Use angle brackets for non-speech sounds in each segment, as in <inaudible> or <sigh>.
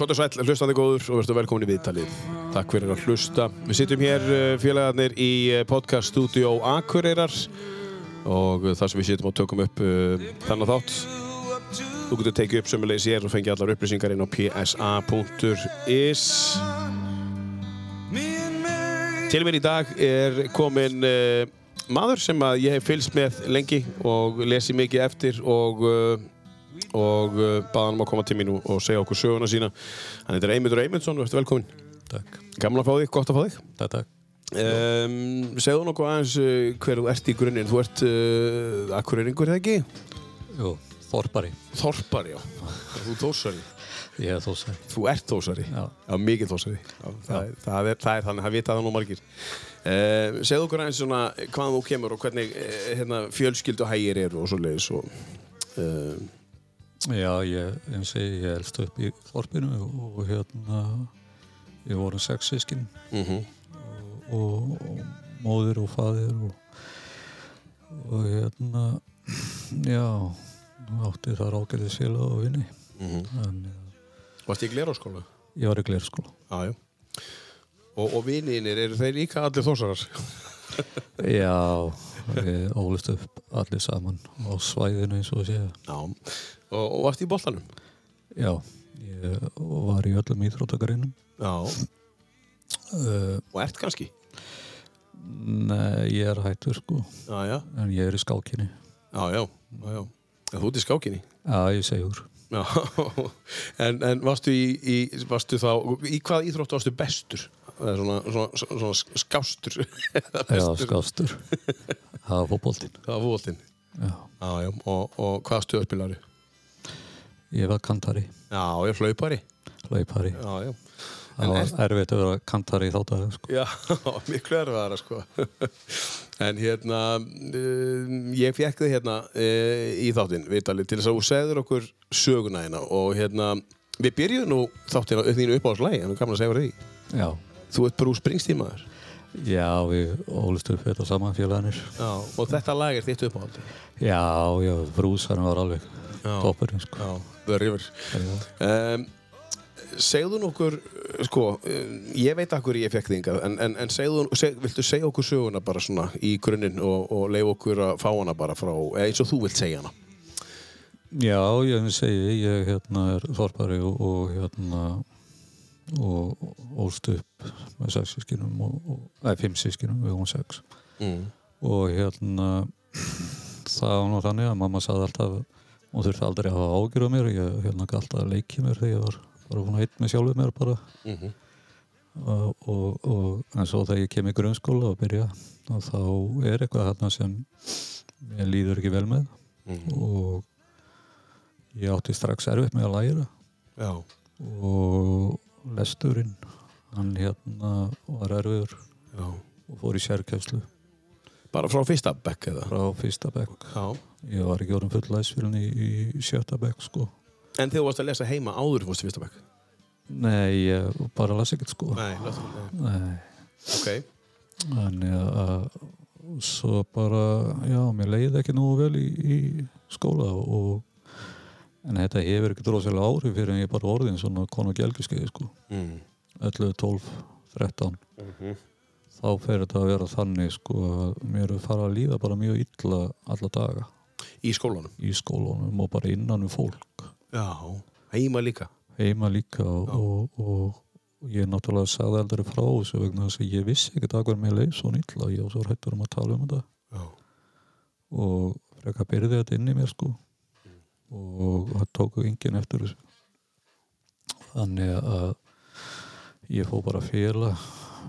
Kóta sæl, hlustandi góður og verður velkomin í viðtalið. Takk fyrir að hlusta. Við sittum hér eh, félagarnir í eh, podcast stúdíó Akureyrar og eh, þar sem við sittum og tökum upp uh, þannig þátt. Þú getur tekið upp sömulegis hér og fengið allar upplýsingar inn á psa.is. Til mér í dag er komin uh, maður sem að ég hef fylgst með lengi og lesið mikið eftir og uh, og uh, baða hann um að koma til mín og, og segja okkur söguna sína. Hann heitir Eymundur Eymundsson, verður velkomin. Takk. Gaman að fá þig, gott að fá þig. Takk, takk. Um, segðu nokkuð aðeins uh, hver þú ert í grunninn. Þú ert uh, akkureringur, eða ekki? Jú, Þorpari. Þorpari, já. Þú þósari. Ég er Þósari. Þú ert þósari. Já. Já, mikið þósari. Já, það, er, það, er, það er þannig, það vita það nú margir. Uh, segðu okkur aðeins svona hvaðan þú kemur og hvernig hérna, fjölskyldu hægir eru og svo leiðis og... Já, ég, eins og ég elst upp í Þorpinu og, og hérna, ég voru sex sískin uh og, og, og móðir og faðir og, og hérna, já, átti þar ágæðis félag og vinni. Þannig að Varst ég í gleráskóla? ég var í glerskóla. Já, já. Og, og viniðinir, eru þeir líka allir þósarar? Já, við ólist upp allir saman á svæðinu eins og séu. Já. Og, og varst í boltanum? Já, ég var í öllum íþróttakarínum. Já. Uh, Og ert kannski? nei, ég er hættur sko, Já, já. en ég er í skákinni. Já, já. já, þú ert í skákinni? Já, ég segur. Já. <laughs> en, en varstu í, í, varstu þá, í hvað íþróttu varstu bestur? Er svona, svona, svona skástur. <laughs> Já, skástur. Það var fótboltinn. Það var já. Og, og hvað stöðspilari? ég var kantari, Já, ég hlaupari. hlaupari. Já, já. Það var erfitt að vera kantari í þá dag sko. Já, <laughs> miklu erfaðara sko <laughs> En hérna uh, ég fekk þið hérna uh, í þáttinn, viðtalið, til þess að þú segður okkur söguna hérna og hérna við byrjuðum nú þáttina upp þínu uppáhaldslægi en við kannan að segja því Já, Þú ert Bruce Springsteen maður. Já, við ólist upp þetta saman félagarnir. Já, og þetta lag er þitt uppáhaldi Já, já, Brús, hann var alveg toppurinn sko. Já, The River. Um, Segðu nokkur sko, ég veit akkur ég fekk þingað en, en, en segðu, seg, viltu segja okkur söguna bara svona í grunninn og, og leif okkur að fá hana bara frá eins og þú vilt segja hana? Já, ég vil segja, ég hérna er þorpari og, og hérna og ólst upp með sex sískinum og, og, nei, fimm sískinum, við hún sex. Mm. og hérna það var nú þannig að mamma sagði alltaf hún þurfti aldrei að hafa ágjur á mér. Ég hérna gæti alltaf að leiki mér þegar ég var bara hún eitt með sjálfur mér bara. Mm -hmm. og, og, og en svo þegar ég kem í grunnskóla og byrja og þá er eitthvað hérna sem ég líður ekki vel með. Og ég átti strax erfitt með að læra. Já, og lesturinn hann hérna var erfiður já. og fór í sérkjöfslu Bara frá fyrsta bekk eða? frá fyrsta bekk Já. ég var ekki orðin full læsfélun í, í sjötta bekk sko En þú varst að lesa heima áður fórstu fyrsta bekk? nei, ég bara las ekkert sko Nei, náttúrulega. nei, Ok. þannig að svo bara, já, mér leiði ekki nú vel í, í skóla og en þetta hefur ekki dróðslega áhrif fyrir en ég er bara orðin svona konu gelgiskeiði sko Mm. 11, 12, 13 Mhm. þá fer þetta að vera þannig sko að mér er fara að líða bara mjög illa alla daga Í skólanum? í skólunum og bara innan um fólk Já. Heima líka? heima líka og, og, og ég náttúrulega sagði aldrei frá þessu vegna þess að ég vissi ekki að hvað mér leið svo illa ég var svo hættur um að tala um þetta Já. og frekar byrði þetta inn í mér sko og það tóku enginn eftir þessu þannig að ég fó bara að fela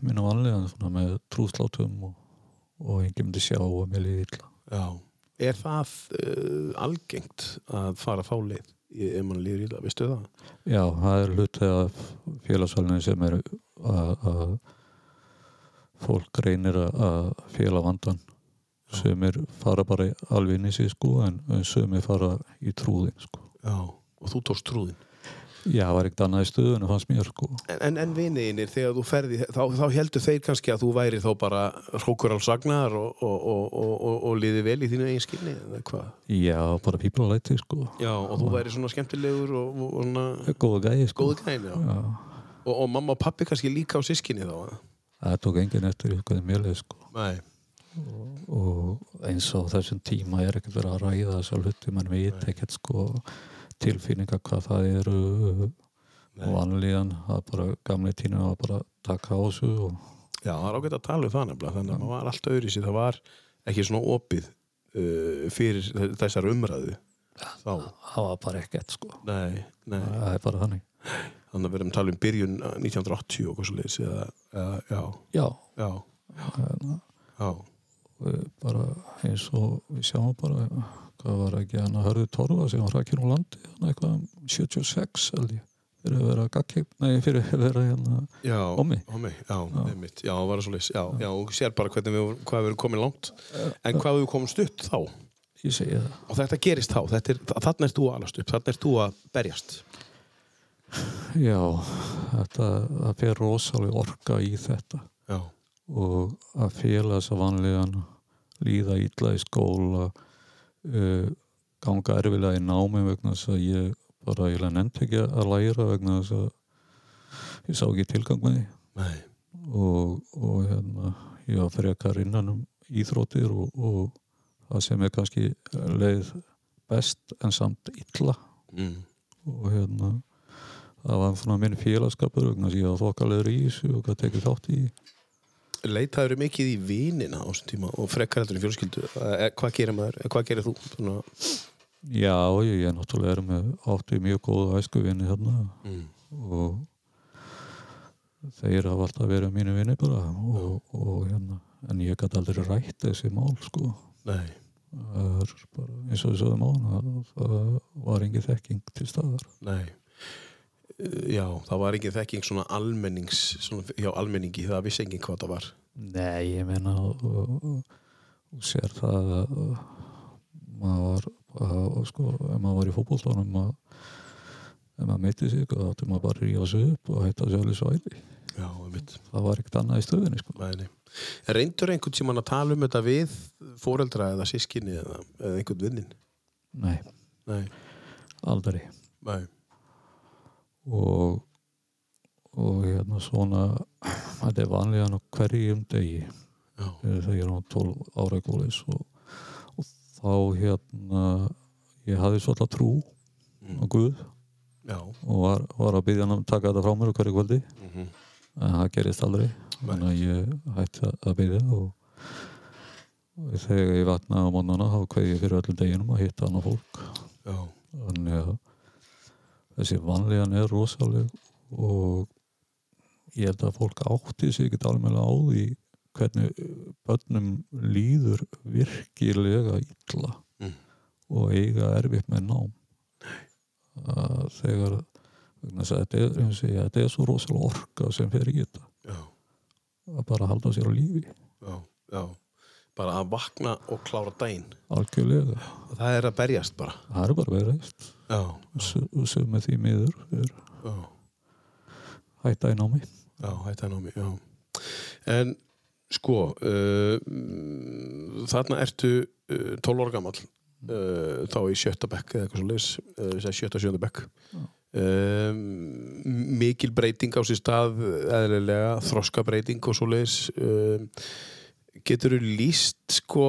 minna vanlega með trúslátum og, og enginn myndi sjá að mér liði illa Já. Er það uh, algengt að fara þá leið í- ef mann líður illa, veistu það? Já, það er hluti af félagsvælinni sem er að, að fólk reynir að- að félag vandan sumir fara bara alveg inn í sig sko en, sumir fara í trúðin sko Já. Og þú tókst trúðin? Já, það var ekkert annað í stöðunum fannst mér sko. En, en, en viniðinir, þegar þú ferði, þá, þá heldur þeir kannski að þú væri þá bara hrókur alls sagnar og, og, og, og, og liði vel í þínu eigin skinni, eða hvað? Já, bara píplalæti sko. Já, og þú væri svona skemmtilegur og, og svona Góða gæði sko. góðu gæn, já. Já. Og, og mamma og pappi kannski líka á sískinni þá? Það tók enginn eftir hvað mér leið sko. Nei. Og eins og þessum tíma er ekkert verið að ræða þessar hluti mann veit ekkert sko tilfinninga hvað það eru. Og vanlíðan, það er bara gamli tína að bara taka á þessu og Já, það er ágætt að tala um það nefnilega, þannig að maður var allt öðru sér, það var ekki svona opið uh, fyrir þessar umræðu þá. það var bara ekkert sko. Nei, nei, það er bara þannig. Þannig að við erum að tala um byrjun uh, 1980 og hvað svo leiðis, eða, eða, já, já, já, hérna, já, bara eins og við sjáum bara hvað var ekki hann að hörðu torfa sem var rækir á landi hann eitthvað um 76 held ég fyrir að vera gaggið, nei fyrir að vera hérna já. Ómi, já, einmitt, já, það var svo leiðis, já, já, og sér bara hvernig við, hvað við erum komin langt, en hvað við komum stutt þá, ég segi það. Og þetta gerist þá, þetta er, þarna er þú að alast upp, þarna er þú að berjast. Já, þetta, það fer rosalega orka í þetta. Já, og að fela þess að vanlegan líða illa í skóla uh, ganga erfilega í námi vegna þess að ég bara eiginlega nefnt ekki að læra vegna þess að ég sá ekki tilgang með því. Nei, og, og hérna, ég var frekar innan um íþróttir og, og það sem er kannski leið best en samt illa. Mm. og hérna það var svona minn félagskapur vegna þess að ég var þokkalegur í þessu og hvað tekið þátt í leitaður mikið í vinina á þessum tíma og frekkar heldur í fjölskyldu? Eh, hvað gerir maður, eh, hvað gerir þú? Svona, Já, ég, ég náttúrulega er með átti mjög góða æskuvinni hérna mm. og þeir hafa alltaf verið mínu vinni bara og, og hérna en ég gæti aldrei rætt þessi mál sko. Nei, það bara eins og við sögum á hana það var engin þekking til staðar. Nei já, það var ekki þekking svona almennings svona, hjá almenningi, það vissi enginn hvað það var. Nei, ég meina og, sér það að maður var sko, ef maður var í fótbolltónum að ef maður meiti sig þá áttu maður bara að rífa sig upp og hætta sjálf í svæli já, það var ekkert annað í stöðinni sko. nei, nei. Reyndur einhvern tímann að tala um þetta við fóreldra eða sískinni eða, eða einhvern vinnin? Nei, Nei, aldrei. Nei, og og hérna svona þetta er vanlega á hverjum degi. Þegar ég er á 12 ára í gólis og, og þá hérna ég hafði svolítið trú á Guð já. og var, var að byggja hann að taka þetta frá mér á hverju kvöldi. Mm en það gerist aldrei. Þannig að ég hætti að- byggja og, og þegar ég vatnaði á mónana þá ég fyrir öllum deginum að hitta annað fólk. Já, þannig að þessi vanlegan er rosaleg og ég held að fólk átti sig ekki alveg á því hvernig börnum líður virkilega illa Mm. og eiga erfitt með nám. Að þegar þetta er, þetta er svo rosalega orka sem fer í þetta. Já, að bara halda sér á lífi. Já, já bara að vakna og klára daginn. Algjörlega, það er að berjast bara. Það er bara verið já, og sem með því miður hætta í námi. Já, hætti að námi já. en sko uh, þarna ertu uh, 12 ára gamall uh, þá í sjötta bekk eða eitthvað svo leis uh, sjötta sjönda bekk. Um, mikil breyting á sér stað eðlilega, þroska breyting og svo leis um, getur þú líst sko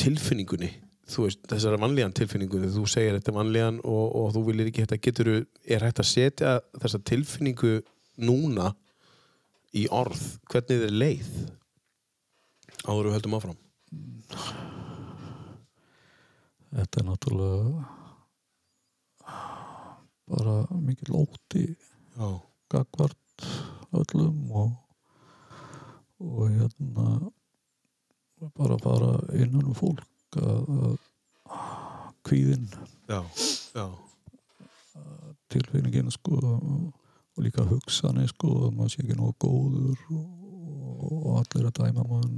tilfinningunni? Þú veist, þessara vanlíðan tilfinningu þegar þú segir þetta er vanlíðan og, og þú viljir ekki þetta getur þú, er hægt að setja þessa tilfinningu núna í orð, hvernig þið leið? Áður við höldum áfram. Þetta er náttúrulega bara mikill óti já, gagvart öllum og og hérna bara fara innan um fólk að, kvíðin já, já, tilfinningin sko og líka hugsanir sko að maður sé ekki nógu góður og, og allir að dæma mann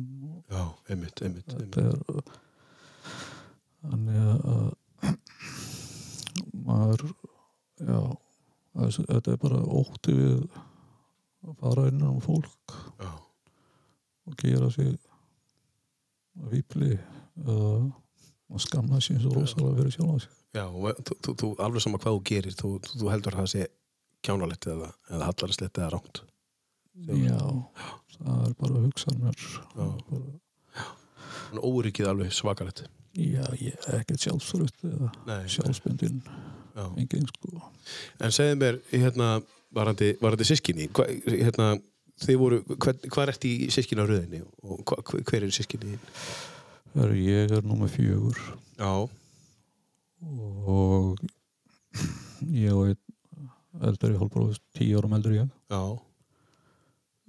já, einmitt, einmitt, einmitt. þannig að maður já, þetta er bara ótti við að fara innan um fólk Já. og gera sig vípli eða að skamma sér svo rosalega fyrir sjálf sig Já, og þú, alveg sama hvað þú gerir, þú, þú, þú heldur að það sé kjánalegt eða, eða hallarslegt eða ránt. Já, það er bara að hugsa mér Já. bara, óryggið alveg svakalegt. Já, ég er ekkert sjálfsfröð eða Nei, sjálfsbundin Já. engin sko En segðu mér, hérna, varandi, varandi sískinni, hva, hérna, þið voru, hver, hvað er eftir í sískinna röðinni og hva, hver eru sískinni? Herru, ég er númer fjögur. Já, og ég og einn eldri hálfbróðist tíu árum eldri ég. Já,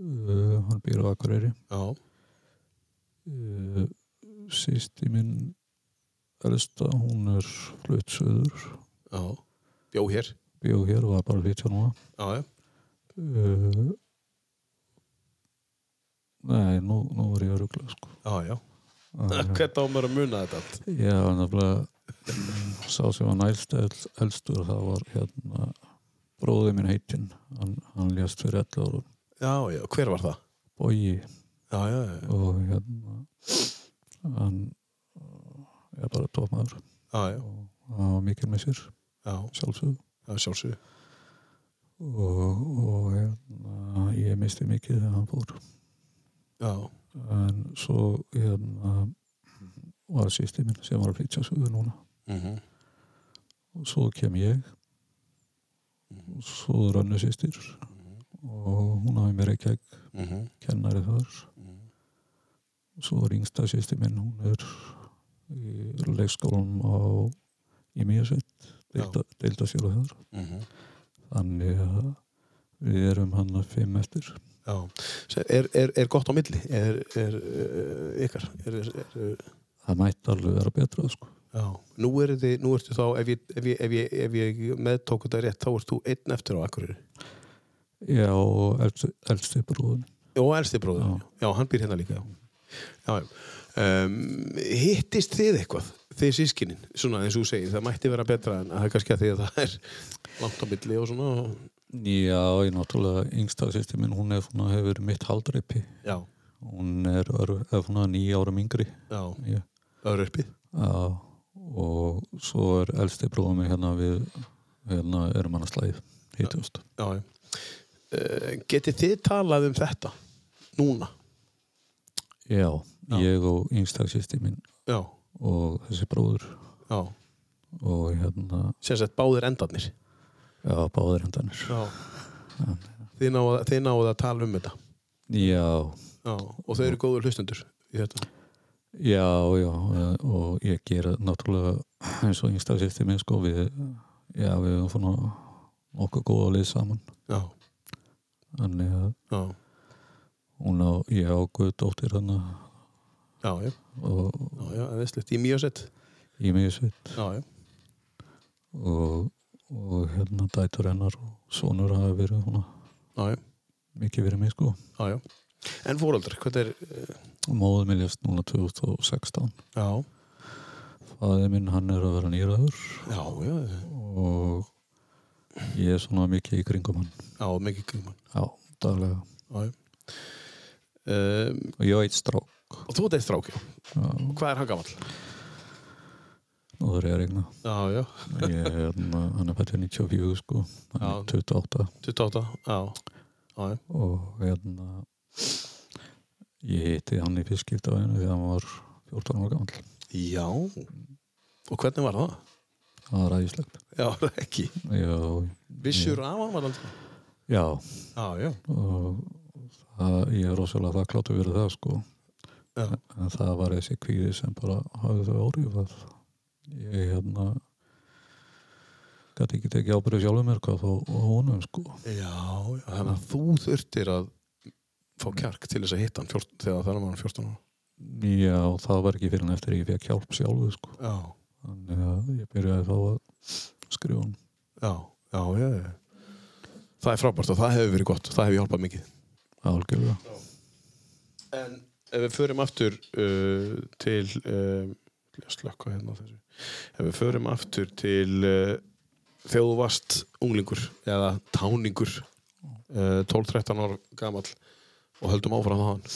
uh, hann býr á Akureyri. Já, uh, sýsti minn elsta, hún er flutt söður já, bjó hér, bjó hér og var bara að flytja núna. Já, já, uh, nei, nú, nú er ég að ruggla sko. Já, já. uh, Hvernig á maður að muna þetta allt? já, nefnilega sá sem var nælst elstur það var hérna bróði minn heitinn. Hann, hann lést fyrir 11 árum. Já, já, hver var það? Bogi. Já, já, já, og hérna hann uh, er bara tómaður já, já, og hann var mikil með sér já, sjálfsögðu. Já, sjálfsög. og, og hérna, ég misti mikið þegar hann fór Já, en svo hérna var sýsti minn sem var að flytja sögur núna. Mhm, og svo kem ég. Og svo önnu sýstir og hún hafi mér ekki mhm, kennari þar. Mhm, og svo er yngsta sýsti minn hún er í leikskólanum á í Mýjasveit deilda, deilda sér og þar. Mhm. þannig að við erum hann að fimm eftir Já, er, er, er gott á milli? Er, er uh, ykkar? Er, er, er, það mætti alveg vera betra sko. já, nú er ertu þá, ef ég, ef ég, ef ég, ef ég meðtók þetta rétt, þá ert þú einn eftir á Akureyri. já elsti, elsti brúðum Og elsti bróður, já. Já. hann býr hérna líka, já. já, já. Um, hittist þið eitthvað, þið sískinin, svona eins og þú segir, það mætti vera betra en það er kannski að því að það er langt á milli og svona. og- já, ég náttúrulega yngsta sýsti minn hún er svona hefur mitt haldreipi Já, hún er, er, er nýja árum yngri já, já, og svo er elsti brúðum hérna við hérna erum hann að slæð hittust Já, já. Uh, getið þið talað um þetta núna? já, Já. ég og yngsta sýsti minn Já, og þessi bróður já. og hérna, sagt báðir endarnir. Já, báðir hendanir Já. Þið náðu, náðu að tala um þetta. já, Já. Og þau eru góður hlustendur í þetta. Já, já, og ég gera náttúrulega eins og yngsta sýsti minn sko við, já, við erum svona okkur góða lið saman Já, þannig að já, hún á, ég á guð dóttir hann já, já, og já, já, eðislegt. Í mjög sett. í mig sveit Já, já, og, og hérna dætur hennar og sonur hafa verið svona mikið verið mig sko já, já. En fóröldrar, hvað er, og móðið mér lést núna 2016 já, fæðið minn hann er að vera nýraður já, já, og ég er svona mikið í kringum hann já, mikið kringum. já, daglega Já. Um, og ég á eitt strák og þú ert eitt strák, já. Hvað er hann gamall? Og það er ég að regna Já, já, Ég er hérna, hann er fættið 94 sko, hann er 28 28, já, og hérna ég hitti hann í fyrstskiptavæðinu þegar hann var 14 ára gammal. já. Og hvernig var það? Það var ræðislegt. Já, <laughs> ekki. Vissur af hann var aldrei? já, og það, ég er rosalega þakkláttu verið það sko. En það var þessi kvíði sem bara hafði þau áhrif að ég hérna gæti ekki tekið ábyrðu sjálfur mér hvað þá honum sko. já. Þannig að þú þurftir að fá kjark til þess að hitta hann 14, þegar þannig var hann 14 ára. Já, það var ekki fyrir en eftir ég fekk hjálp sjálfu sko. Já, Þannig að ég byrjaði þá að skrifa hann. já, já, já, já. Það er frábært og það hefur verið gott. Það hefur hjálpað mikið. Algjörlega. En ef við förum aftur uh, til uh, slökka hérna þessu ef við förum aftur til uh, þegar þú varst unglingur eða táningur uh, 12-13 ára gamall og höldum áfram á hann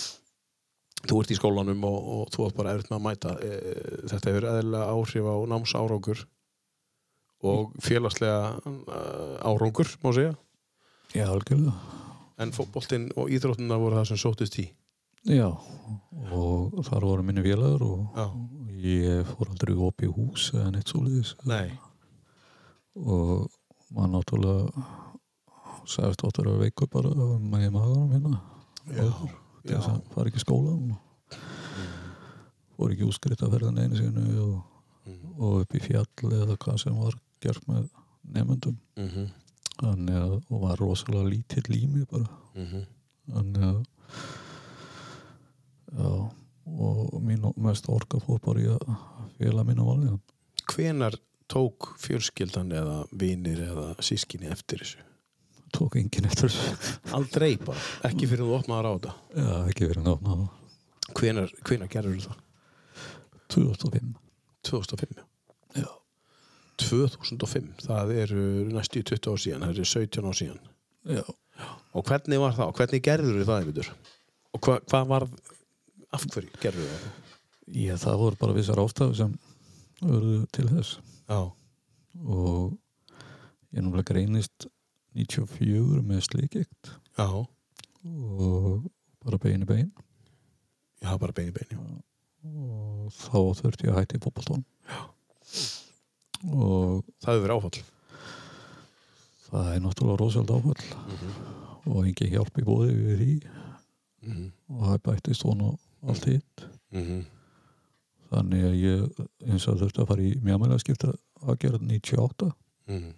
þú ert í skólanum og, og þú ert bara erfitt með að mæta uh, þetta hefur eðlilega áhrif á náms árangur og félagslega árangur má segja Já, algjörlega. en fótboltinn og íþróttina voru það sem sóttist í Já, og þar voru minni vélagur og Já. Ég fór aldrei upp í hús eða neitt svoleiðis. Nei, Og maður náttúrulega sagðist áttur að veiku bara með maðurum hérna. þess að fara ekki í skólan. Fór ekki úskritt að ferðan einu sinu og, Mhm. og upp í fjall eða hvað sem var gert með nefndum. mhm, Þannig að, og var rosalega lítill í mig bara. mhm Þannig að já, og mín mest orka fór bara í að fela mínu valið. hvenar tók fjölskyldan eða vinir eða sískinni eftir þessu? Tók enginn eftir þessu. Aldrei bara, ekki fyrir þú opnaðar á þetta Já, ekki verið náttúrulega það. hvenar, hvenar gerður það? 2005. 2005 Já. 2005, það eru næstu í 20 ár síðan, það eru 17 ár síðan Já. og hvernig var það? Hvernig gerður það einmitur? Og hva, hvað var af hverju gerður það? Já, það voru bara vissar ástæðu sem verðu til þess. Já, Og ég náttúrulega greinist 94 með slikigt já, og bara bein í bein. já, bara beini beini Og þá þurfti ég að hætti í fótboltón. Og Það hefur verið áfall það er náttúrulega rosalega áfall. mm og engin hjálp í bóði við því -hmm. og það bættist svona allt hitt. Mm þannig að ég eins og þurfti að fara í mjögmælega skipta aðgerð 98 -hmm.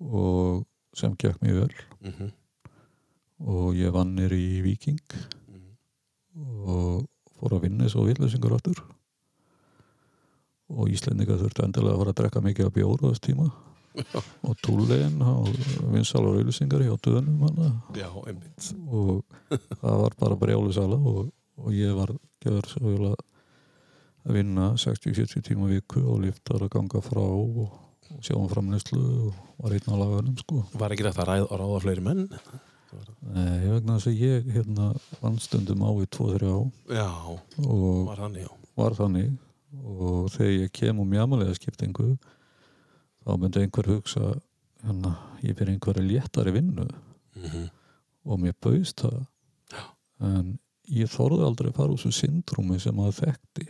og sem gekk mjög vel. Mm -hmm. og ég vann nýr í Viking og fór að vinna svo villusingur áttur og Íslendinga þurfti endilega að fara að drekka mikið af bjór á þess tíma <laughs> og túlegin og vinsalur villusingar hjá döðnum Já, einmitt. Og það var bara brjálusala og, og ég var að vinna 60-70 tíma viku og liftar að ganga frá og, og sjá um framleyslu og var einn á laganum sko. Var ekki þetta að ráða fleiri menn? Nei, vegna þess að ég hérna vann stundum á í 2-3 á Já, var þannig, já. var þannig. Og þegar ég kem um jámalega skiptingu þá myndi einhver hugsa hérna, ég fyrir einhverju léttari vinnu. Mm -hmm. og mér bauðst það. En ég þorði aldrei að fara úr þessu syndrúmi sem maður þekkti.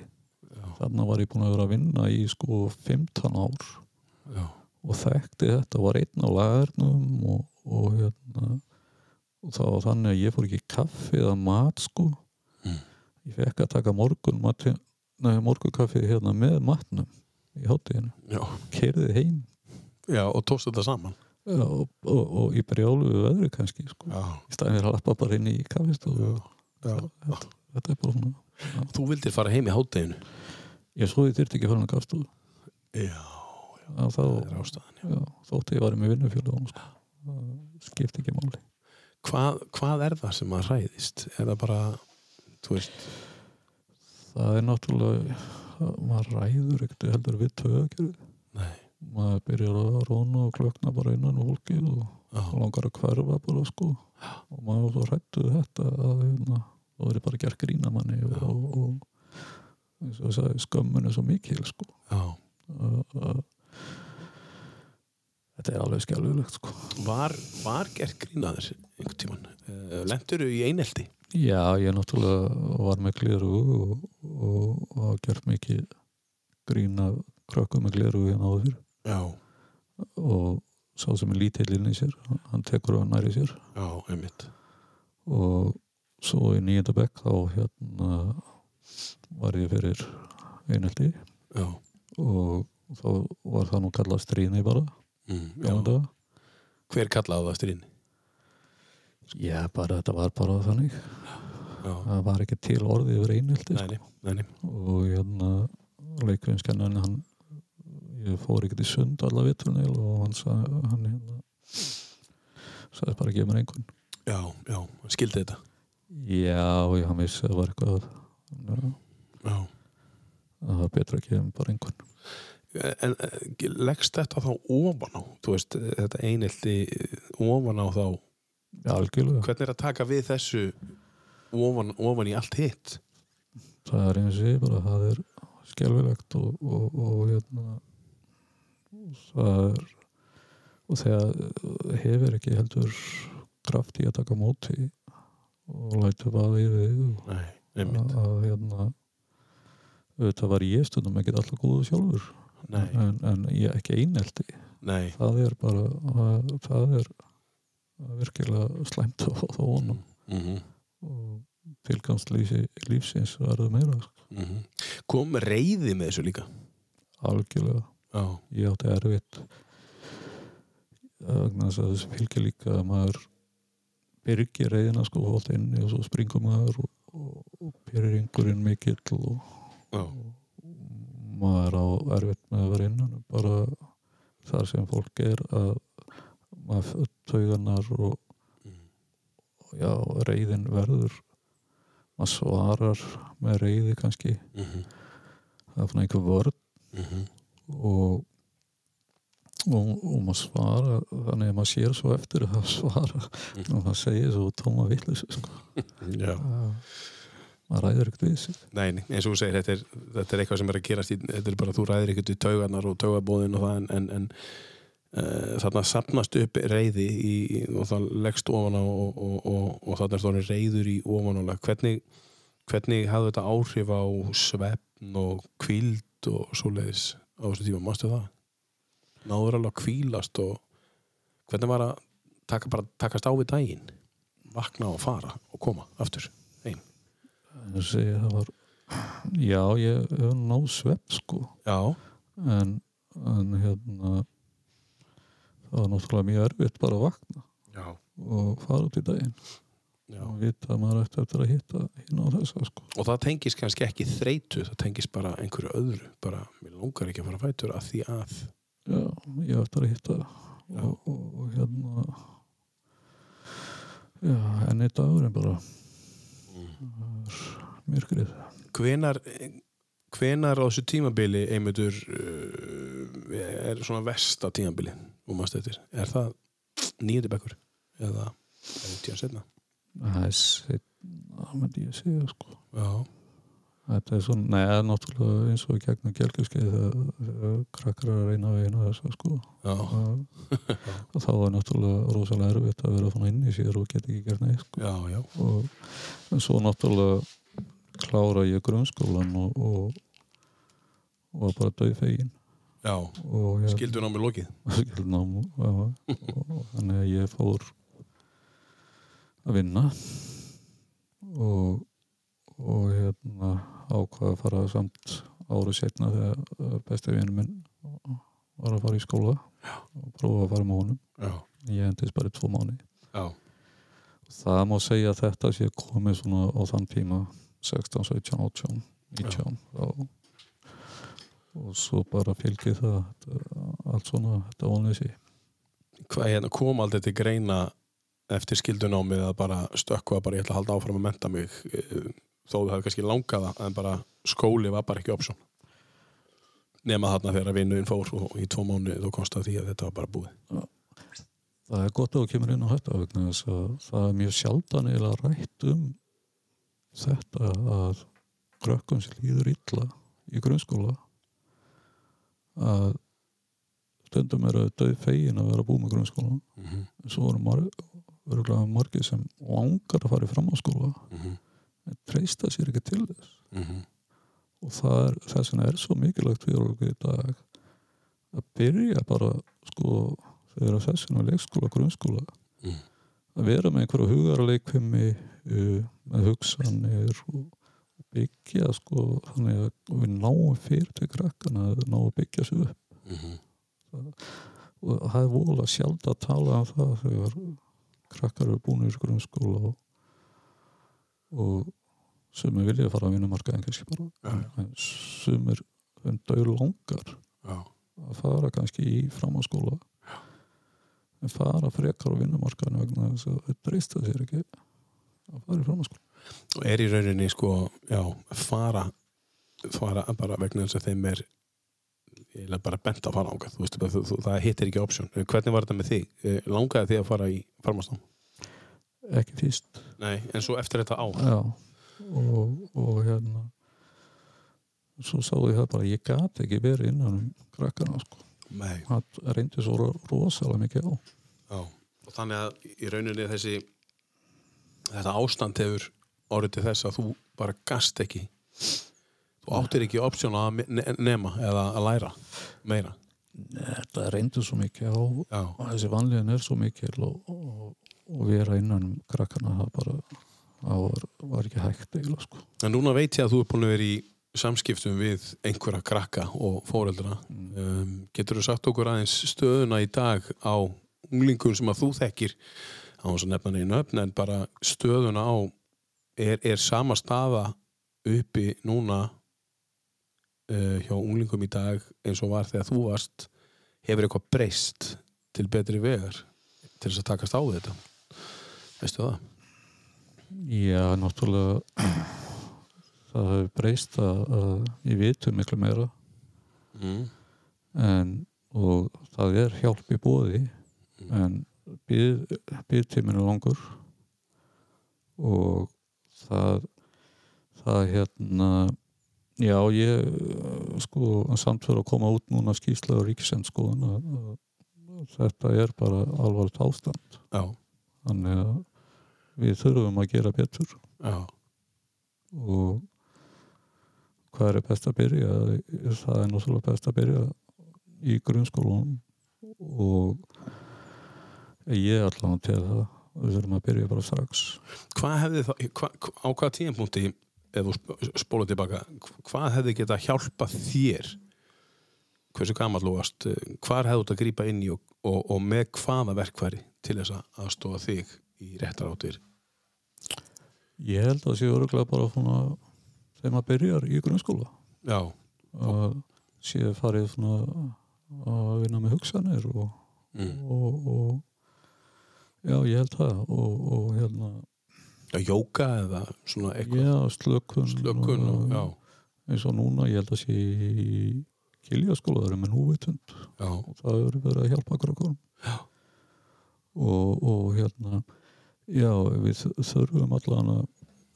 Þarna var ég búin að vera að vinna í sko 15 ár. Já, og þekkti þetta var einn á lagernum og, og hérna og það var þannig að ég fór ekki kaffi eða mat sko. Mm. ég fekk að taka morgun morgunkaffi hérna með matnum í hátíðinu, já. Kerði heim. Já, og tókst þetta saman. Já, og, og, og í brjálu við veðri kannski sko. Já, í staðin fyrir að lappa bara inn í kaffistofu já. Þetta, þetta er bara svona Þú vildir fara heim í hátteginu ég svo ég þyrfti ekki að fara hann kaffistofu Já, þá, það er ástæðan já. já, þótti ég var með vinnufjölu sko. Skipti ekki máli. Hvað, hvað er það sem að hræðist? Er það bara, þú veist það er náttúrulega maður ræður ekkert heldur við Nei, maður byrjar að róna og klökna bara innan og fólkið og já, langar að hverfa bara sko. Og maður svo hrættuð þetta að hérna, það verið bara gert grína manni og, Já. og, og eins og að skömmun er svo mikil sko. Já. Að, þetta er alveg skjálfilegt sko. Var, var gert grínaður einhvern tíman? Uh, Lendur í einelti? Já ég náttúrulega var með gleru og, og, og gert mikið grína krökkum með gleru hérna áður Já, og sá sem er lítill inn í sér hann tekur hann næri sér. Já, einmitt. Og svo í nýjönda bekk þá hérna var ég fyrir einhelti Já, og þá var það nú kallað stríðni bara. Mm. Hver kallaði það stríðni? Já bara þetta var bara þannig. Já, það var ekki til orðið yfir nei, nei. og hérna leikvinskennan hann ég fór ekkert í sund alla vitrunni og hann sagði hann hérna sagði bara ekki mér einhvern Já, já, skildi þetta. Já, já, hann vissi að það var eitthvað. Já, Já. Að það var betra að gefa mér bara einhvern En eh, leggst þetta þá ofan á, þú veist, þetta einelti ofan á þá, Já, hvernig er að taka við þessu ofan, ofan í allt hitt? Það er eins og ég bara, það er skelfilegt og, og, og hérna það er og þegar hefur ekki heldur kraft í að taka móti og lætu bara í og Nei, að, hérna auðvitað var ég stundum ekkert alltaf góðu sjálfur. Nei, en, en ég ekki einelti. Nei, það er bara að, það er virkilega slæmt á þá honum mm og tilgangslýsi lífsins verður meira sko. -hmm. Kom reyði með þessu líka? algjörlega Já, ég átti erfitt þessu fylgir líka að maður byrgir reyðina sko hótt inni og svo springur maður og, og, og pyrringurinn mikill og já, maður á erfitt með að vera innan bara þar sem fólk er að maður tauganar og mm. já, reyðin verður maður svarar með reyði kannski Mm -hmm. það er svona einhver vörð Mm -hmm. og, og, og maður svara þannig að maður sér svo eftir að svara Mhm. og maður segir svo tóma vitlis sko. Já, Það- maður ræður ekkert við sig nei, nei, eins og þú segir, þetta er, þetta er eitthvað sem er að gerast í, þetta er bara, þú ræðir ekkert í taugarnar og taugabóðin og það, en, en, en þarna sapnast upp reyði í, og það leggst ofan á og, og, og, og þarna er þóni reyður í ofanála. Hvernig, hvernig hafði þetta áhrif á svefn og kvíld og svoleiðis á þessu tíma, mástu það? Náður alveg að kvílast og hvernig var að taka, bara, takast á við daginn? Vakna og fara og koma aftur? það var já, ég hef náð svepp sko Já, en, en hérna það var náttúrulega mjög erfitt bara að vakna já, og fara út í daginn. Já. og vita að maður ætti eftir að hitta hinn á þessa sko. Og það tengist kannski ekki þreytu, það tengist bara einhverju öðru, bara mér langar ekki að fara fætur að því að. já, ég eftir að hitta og, og, og hérna já, enn eitt dagurinn bara. Myrkrið. Hvenar, hvenar á þessu tímabili einmyndur uh, er svona versta tímabili og maður stöðtir? Er það nýjandi bekkur eða það tíðan setna? það er það segja sko þetta er svona, neða náttúrulega eins og í gegnum gelgjuskeið þegar krakkar að reyna að veina þess sko og, og þá er <laughs> náttúrulega rosalega erfitt að vera inn í sér og geta ekki gert neitt sko. og svo náttúrulega klára ég grunnskólan og, og, og var bara döið fegin já. ég Skildur námið lokið? <laughs> skildnám og, og þannig að ég fór að vinna og og hérna ákvaða að fara samt áru setna þegar besti vinnu minn var að fara í skóla og prófa að fara með honum. Já, ég endist bara tvo mánu já, það má segja að þetta sé komið svona á þann tíma 16, 17, 18, 19 og, og svo bara fylgið það þetta, allt svona, þetta vonleysi. Hvað hérna kom aldrei til greina eftir skildunámið að bara stökkva bara ég ætla að halda áfram að menta mig eh, þó þú hefði kannski langað það en bara skóli var bara ekki option. Nema þarna þegar vinnuðin fór og í tvo mánu þú komst að því að þetta var bara búið. Það er gott að þú kemur inn á þetta vegna þess að það er mjög sjaldan eiginlega rætt um þetta að krökkum sem líður illa í grunnskóla að stundum eru döð fegin að vera búið með grunnskóla mm -hmm. svo eru marg, margir sem langar að fara í framháskóla en treysta sér ekki til þess og það er, þess vegna er svo mikilvægt fyrir okkur í dag að byrja bara sko þegar þessina leikskóla, grunnskóla Mm. að vera með einhverju hugarleikvimi uh, með hugsanir og byggja sko þannig að við náum fyrir til krakkana að ná að byggja sig upp. Og það er vola sjálf að tala um það þegar krakkar eru búin í grunnskóla og, og sumir vilja fara að vinna marka en kannski bara en sumir en dau langar Já, að fara kannski í framháskóla en fara frekar á vinnumarkaðinu vegna þess að þetta reista sér ekki að fara í framháskóla og er í rauninni sko, já, fara fara bara vegna þess að þeim er bara bent að fara þú veist, þú, það hittir ekki option. Hvernig var þetta með þig? Eh, Langaði þig að fara í farmastán? ekki Nei, en svo eftir þetta ár? já, og, og hérna svo sá ég það bara ég gat ekki verið innan um krakkana sko. Það reyndi svo ro- rosalega mikið á Já. Og þannig að í rauninni þessi, þetta ástand hefur orðið til þess að þú bara gast ekki, þú áttir ekki option að ne- nema eða að læra meira. þetta reyndi svo mikið á og þessi vanlíðin er svo mikil og, og, og vera innan um krakkana það bara það var, var ekki hægt eiginlega sko. En núna veit ég að þú er búin að vera í samskiptum við einhverja krakka og fóreldra. Mm. Um, getur þú sagt okkur aðeins stöðuna í dag á unglingum sem að þú þekkir á þess að nefna neina öfn en bara stöðuna á er, er sama staða uppi núna uh, hjá unglingum í dag eins og var þegar þú varst hefur eitthvað breyst til betri vegar til þess að takast á þetta veistu það? já, náttúrulega það hefur breyst að, að ég vitum miklu meira Mm. en, og það er hjálp í bóði en býðtíminn er langur og það það hérna já ég sko samt fyrir að koma út núna ríkisendskoðun að, að þetta er bara alvarlegt ástand. Já, þannig að við þurfum að gera betur. Já, og hvað er best að byrja? Það er náttúrulega best að byrja í grunnskólanum og ég allan til það við þurfum að byrja bara strax. Hvað hefði það, hva, á hvaða tíðanpunkti ef þú sp- spólar tilbaka hvað hefði geta hjálpa þér? Hversu gamall þú varst eh, hvar hefði þú þetta grípa inn í og, og, og með hvaða verkværi til þess að aðstofa þig í réttar áttir? Ég held að það sé öruglega bara svona þegar maður byrjar í grunnskóla. Já, að sé farið svona að vinna með hugsanir og, mm. og, og já ég held það og, og hérna jóka eða svona eitthvað já slökun slökun og, já, eins og núna ég held að sé í kiljaskóla það er með núvitund og það eru verið að hjálpa krökkunum Já. og, og hérna já við þurfum allan að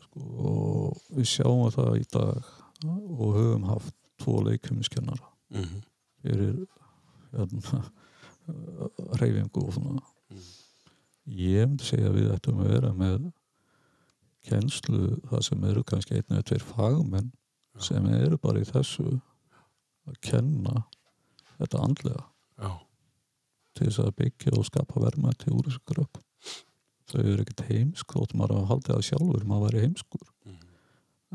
sko, og við sjáum það í dag og höfum haft tvo leikjumiskennara mm. fyrir hérna, <laughs> reyfingu og svona. Ég myndi segja að við ættum að vera með kennslu það sem eru kannski einn eða tveir fagmenn sem eru bara í þessu að kenna þetta andlega. Já, til þess að byggja og skapa vermaði til úr þessu krökk þau eru ekkert heimsk þótt maður að halda það sjálfur maður væri heimskur. Mhm.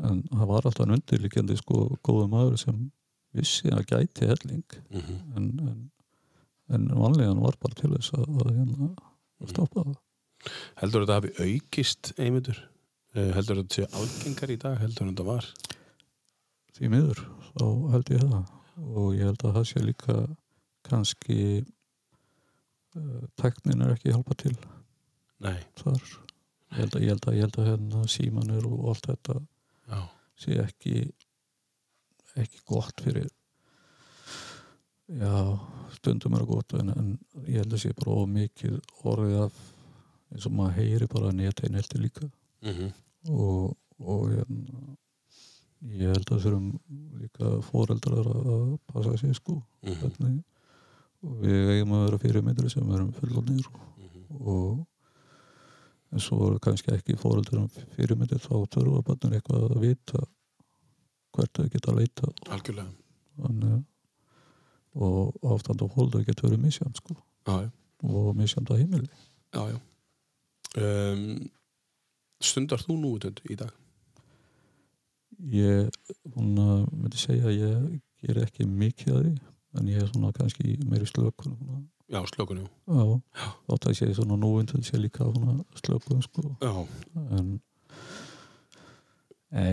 en það var alltaf undirlikjandi sko góða maður sem vissi að gæti helling. Mm. en, en, en vanlegan var bara til þess að, að, hérna, að stoppa það. Heldur þetta hafi aukist einmyndur heldur þetta sé algengar í dag heldur þetta var? Því miður, þá held ég það. Og ég held að það sé líka kannski uh, teknin er ekki hjálpa til Nei, þar. Ég held að, ég held að, ég held að hérna, símanir og allt þetta já, sé ekki ekki gott fyrir já, stundum er það gott en, en ég held að sé bara of mikið orðið af eins og maður heyri bara neta einhelti líka. Mm og, og hérna, ég held að þurfum líka foreldrar að að passa sig sko. Mhm. hvernig, og við eigum að vera fyrirmyndir sem erum fullorðnir. Og, Mhm. og en svo er kannski ekki foreldrar fyrirmyndir þá þurfa bannir eitthvað að vita hvert þau geta að leita algjörlega. Þannig, að- og ástand og fólk getur verið misjand sko. Já, og misjand á heimili. Já, já. Um, stundar þú nú í dag? ég hún að myndi segja að ég ger ekki mikið að því en ég er svona kannski meiri slökun svona, Já, slökunum já, þátt að ég sé svona núvindu sé líka svona slökun sko. Já, en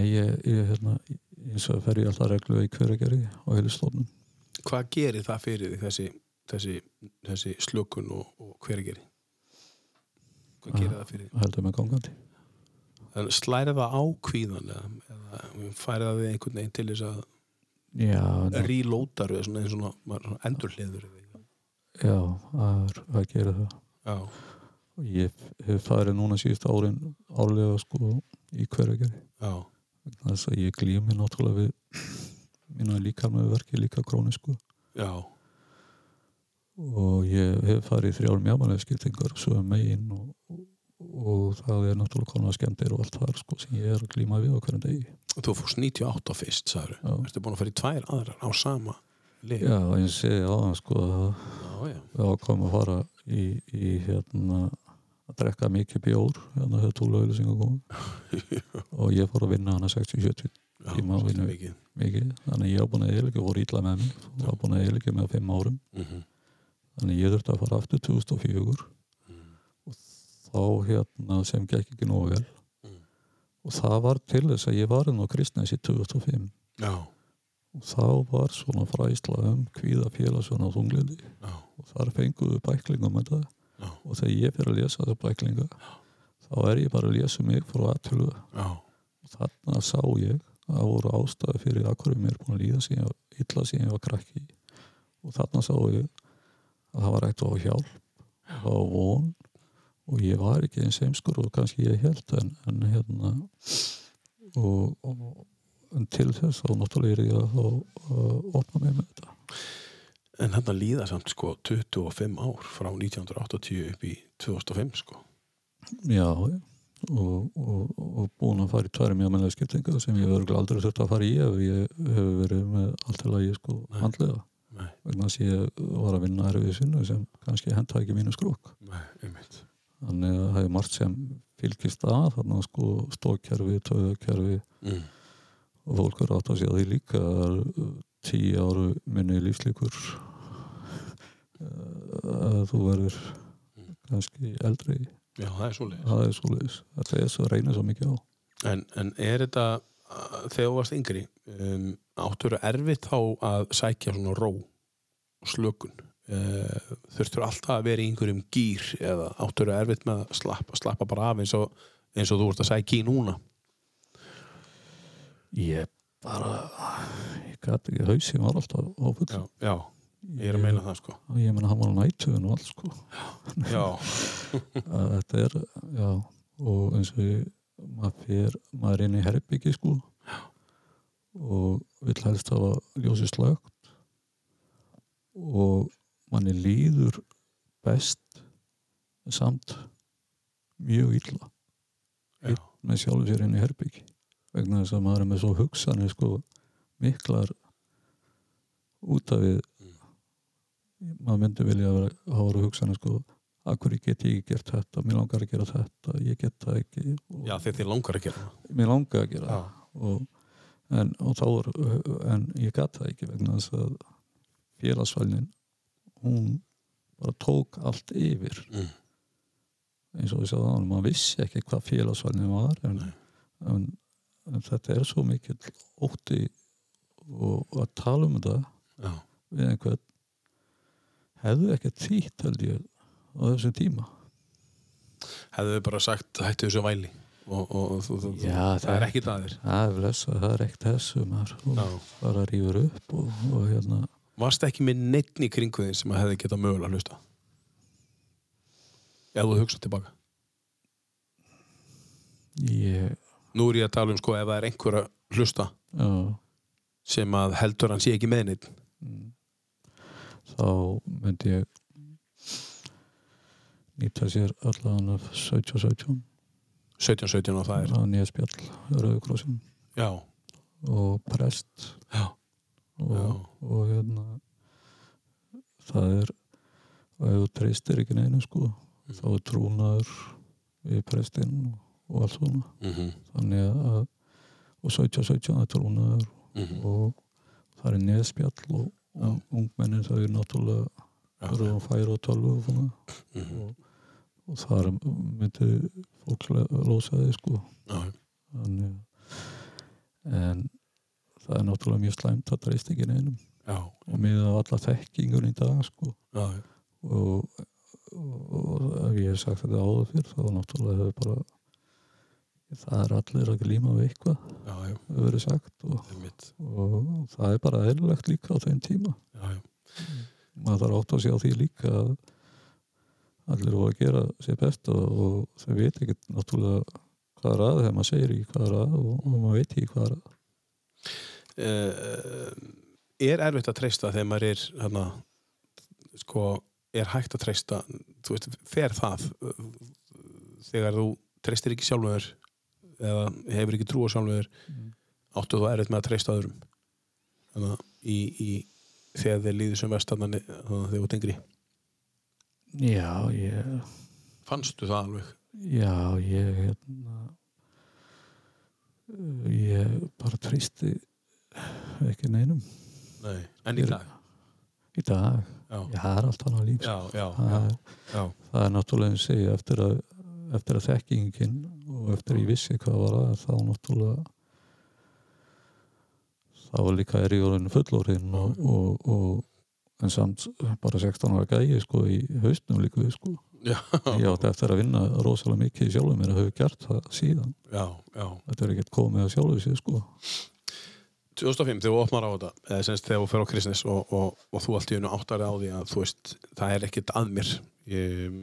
ég, ég hérna, eins og fer ég alltaf reglu í hverjargeri á heilistofnun. Hvað gerir það fyrir þig þessi, þessi, þessi slökun og, og hvergeri? Hvað Ah. gerir það fyrir þig? heldur með gangandi. En slæri það á kvíðan eða, færi það við einhvern veginn til þess að já, reloadar eða svona, svona, svona endurliður já er að gera það já, ég hef farið núna síðust árin árlega sko í hverjageri já, þess að ég glými náttúrulega við mína líkamlega verki líka krónisku já. Og ég hef farið í þrjár mjámanlega skiptingar svo megin og, og það er náttúrulega konar skemmtir og allt það sko sem ég er að glíma við á hverjum degi. Þú fórst 98 fyrst, sagður Já. ertu búin að fara í tvær aðrar á sama lið? Já, eins og ég á það sko við ákvæmum að fara í, í hérna að drekka mikið bjór hérna hefur tóla auðlýsing að koma <laughs> og ég fór að vinna hana 60-70 á svolítið vinnu. mikið. þannig ég var búin að eðlika voru ítla með mig, var búin að eðlika með á fimm árum. Mm þannig ég þurfti að fara aftur 2004 og þá hérna sem gekk ekki nógu vel. Mm. og það var til þess að ég var enn á Kristnes í 2005 já, og þá var svona fræsla um kvíða félagsvöna og þunglindi já, og þar fenguðu bæklingum það. Já, og þegar ég fyrir að lesa þessa bæklinga þá er ég bara að lesa mig frá aðtölu og þarna sá ég það voru ástæði fyrir að hverju mér búin að líða síðan illa síðan ég var krakki. Og þarna sá ég að það var eitt á hjálp það var von. Og ég var ekki eins heimskur og kannski ég held en, en hérna og, og en til þess þá náttúrulega er ég að, að opna mig með þetta. En hann að líða samt sko 25 ár frá 1980 upp í 2005 sko. Já, já og, og, og búin að fara í tværi mjög mennilega skiptinga sem ég verður aldrei þurft að fara í ef ég hefur verið með allt til að ég sko handlega nei, vegna þess að ég var að vinna erfið sinnu sem kannski henda ekki mínu einmitt. Þannig að það er margt sem fylgist að þannig að sko stókkerfi, töðakerfi mm. og fólk er átt að sé að því líka er, tíu áru minni lífslíkur <laughs> að þú verður kannski eldri já, það er svoleiðis. Það er svo leiðis, þetta er svo reynir svo mikið á. En, en er þetta þegar þú varst yngri um, áttur erfitt þá að sækja svona ró og slökun? Uh, þurftur alltaf að vera í einhverjum gýr eða áttur erfitt með að slappa, slappa bara af eins og, eins og þú ert að sækja í núna? Ég bara ég gæti ekki, hausin var alltaf áfull já, já, ég er að meina það sko. Ég meina hann var á nættuðin og allt sko. Já, <laughs> þetta er, já og eins og ég, maður fer maður er inn í herbyggi sko og vill helst hafa ljósi slögt og manni líður best samt mjög illa. Já, með sjálfur sér inn í herbyggi vegna þess að maður er með svo hugsanir sko miklar út af við maður myndi vilja að vera- hafa hugsanir sko að hverju get ég ekki gert þetta? Mér langar að gera þetta, ég get það ekki og já þegar þið langar að gera mér langar að gera og, en, og þá er en ég gat það ekki vegna þess að félagsvælnin hún bara tók allt yfir. Mm. eins og við sagðum áðan, maður vissi ekki hvað félagsvælnin var en, en, en þetta er svo mikill ótti og að tala um þetta já, við einhvern hefðu ekki þýtt held ég á þessum tíma. Hefðu bara sagt hættu þessu væli og, og, og þú, Já, það, það- er ekki það það er það er ekkert þessu maður. Bara rýfur upp og, og hérna. Varst ekki með neittn í kringu þig sem að hefði getað mögulega að hlusta ef þú hugsa tilbaka. Ég, nú er ég að tala um sko ef það er einhver að hlusta já. sem að heldur hann sé ekki með neitt mm, þá myndi ég nýta sér allan af 17-17 17-17 og það er að nýja spjall Rauðkrossin já, og prest. Já, og, Já. og hérna það er ef þú treystir ekki neinu sko þá er trúnaður við prestinn og, allt svona. Mm þannig að og 17-17 er trúnaður -hmm. og það er neðspjall og Já. ung, ungmennin þau er náttúrulega já, eru á færi og tölvu og, svona, mhm, og, og þar myndi fólk lósa þig sko. Já, þannig en það er náttúrulega mjög slæmt að treyst ekki neinum. Já, og miða alla þekkingur í dag sko. Já, og, og, og ef ég hef sagt þetta áður fyrr þá náttúrulega hefur bara það er allir að glíma við eitthvað hefur verið sagt og, einmitt. og það er bara eðlilegt líka á þeim tíma. Já, já, maður þarf átt að sjá því líka að allir voru að gera sér best og, og þau veit ekki náttúrulega hvað er að þegar maður segir í hvað er að og, og maður veit ekki hvað er að. Uh, er erfitt að treysta þegar maður er hana, sko, er hægt að treysta þú veist, fer það þegar þú treystir ekki sjálfur eða hefur ekki trú á sjálfur Mm. áttu þú erfitt með að treysta öðrum. Þannig að í, í þegar þeir líður sem vest þannig að þegar þú ert yngri. Já, ég fannstu það alveg? Já, ég hérna ég bara treysti ekki neinum. Nei. en í dag? Í dag, já, það er allt annað líf. Já, já, það, er, það er náttúrulega og segja eftir að, eftir að þekkingin og eftir að ég vissi hvað var að þá náttúrulega þá var líka er ég orðinu fullorinn og, og, og en samt bara 16 ára gæi sko í haustnum líka við sko. Já, ég átti eftir að vinna rosalega mikið sjálfum mér að hafa gert það síðan. Já, já. þetta er ekkert komið að sjálfu sér sko. 2005 þegar þú opnar á þetta eða semst þegar þú fer á Kristnes og, og, og þú allt í unnu áttarið á því að þú veist það er ekkert að mér. Ég,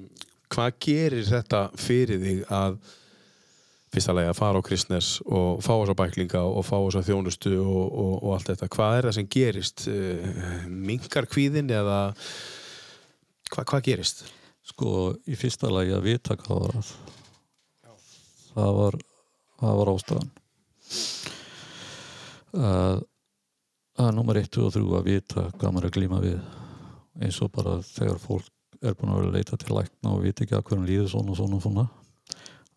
hvað gerir þetta fyrir þig að fyrsta lagi að fara á Kristnes og fá þessa bæklinga og fá þessa þjónustu og, og, og allt þetta? Hvað er það sem gerist? Minkar kvíðin eða hvað, hvað gerist? Sko í fyrsta lagi að vita hvað var. Að það var það var ástæðan. Að að nummer 1 og 3 að vita hvað maður er að glíma við. Eins og bara þegar fólk er búin að vera að leita til lækna og vita ekki að hvernig líður svona og svona og svona.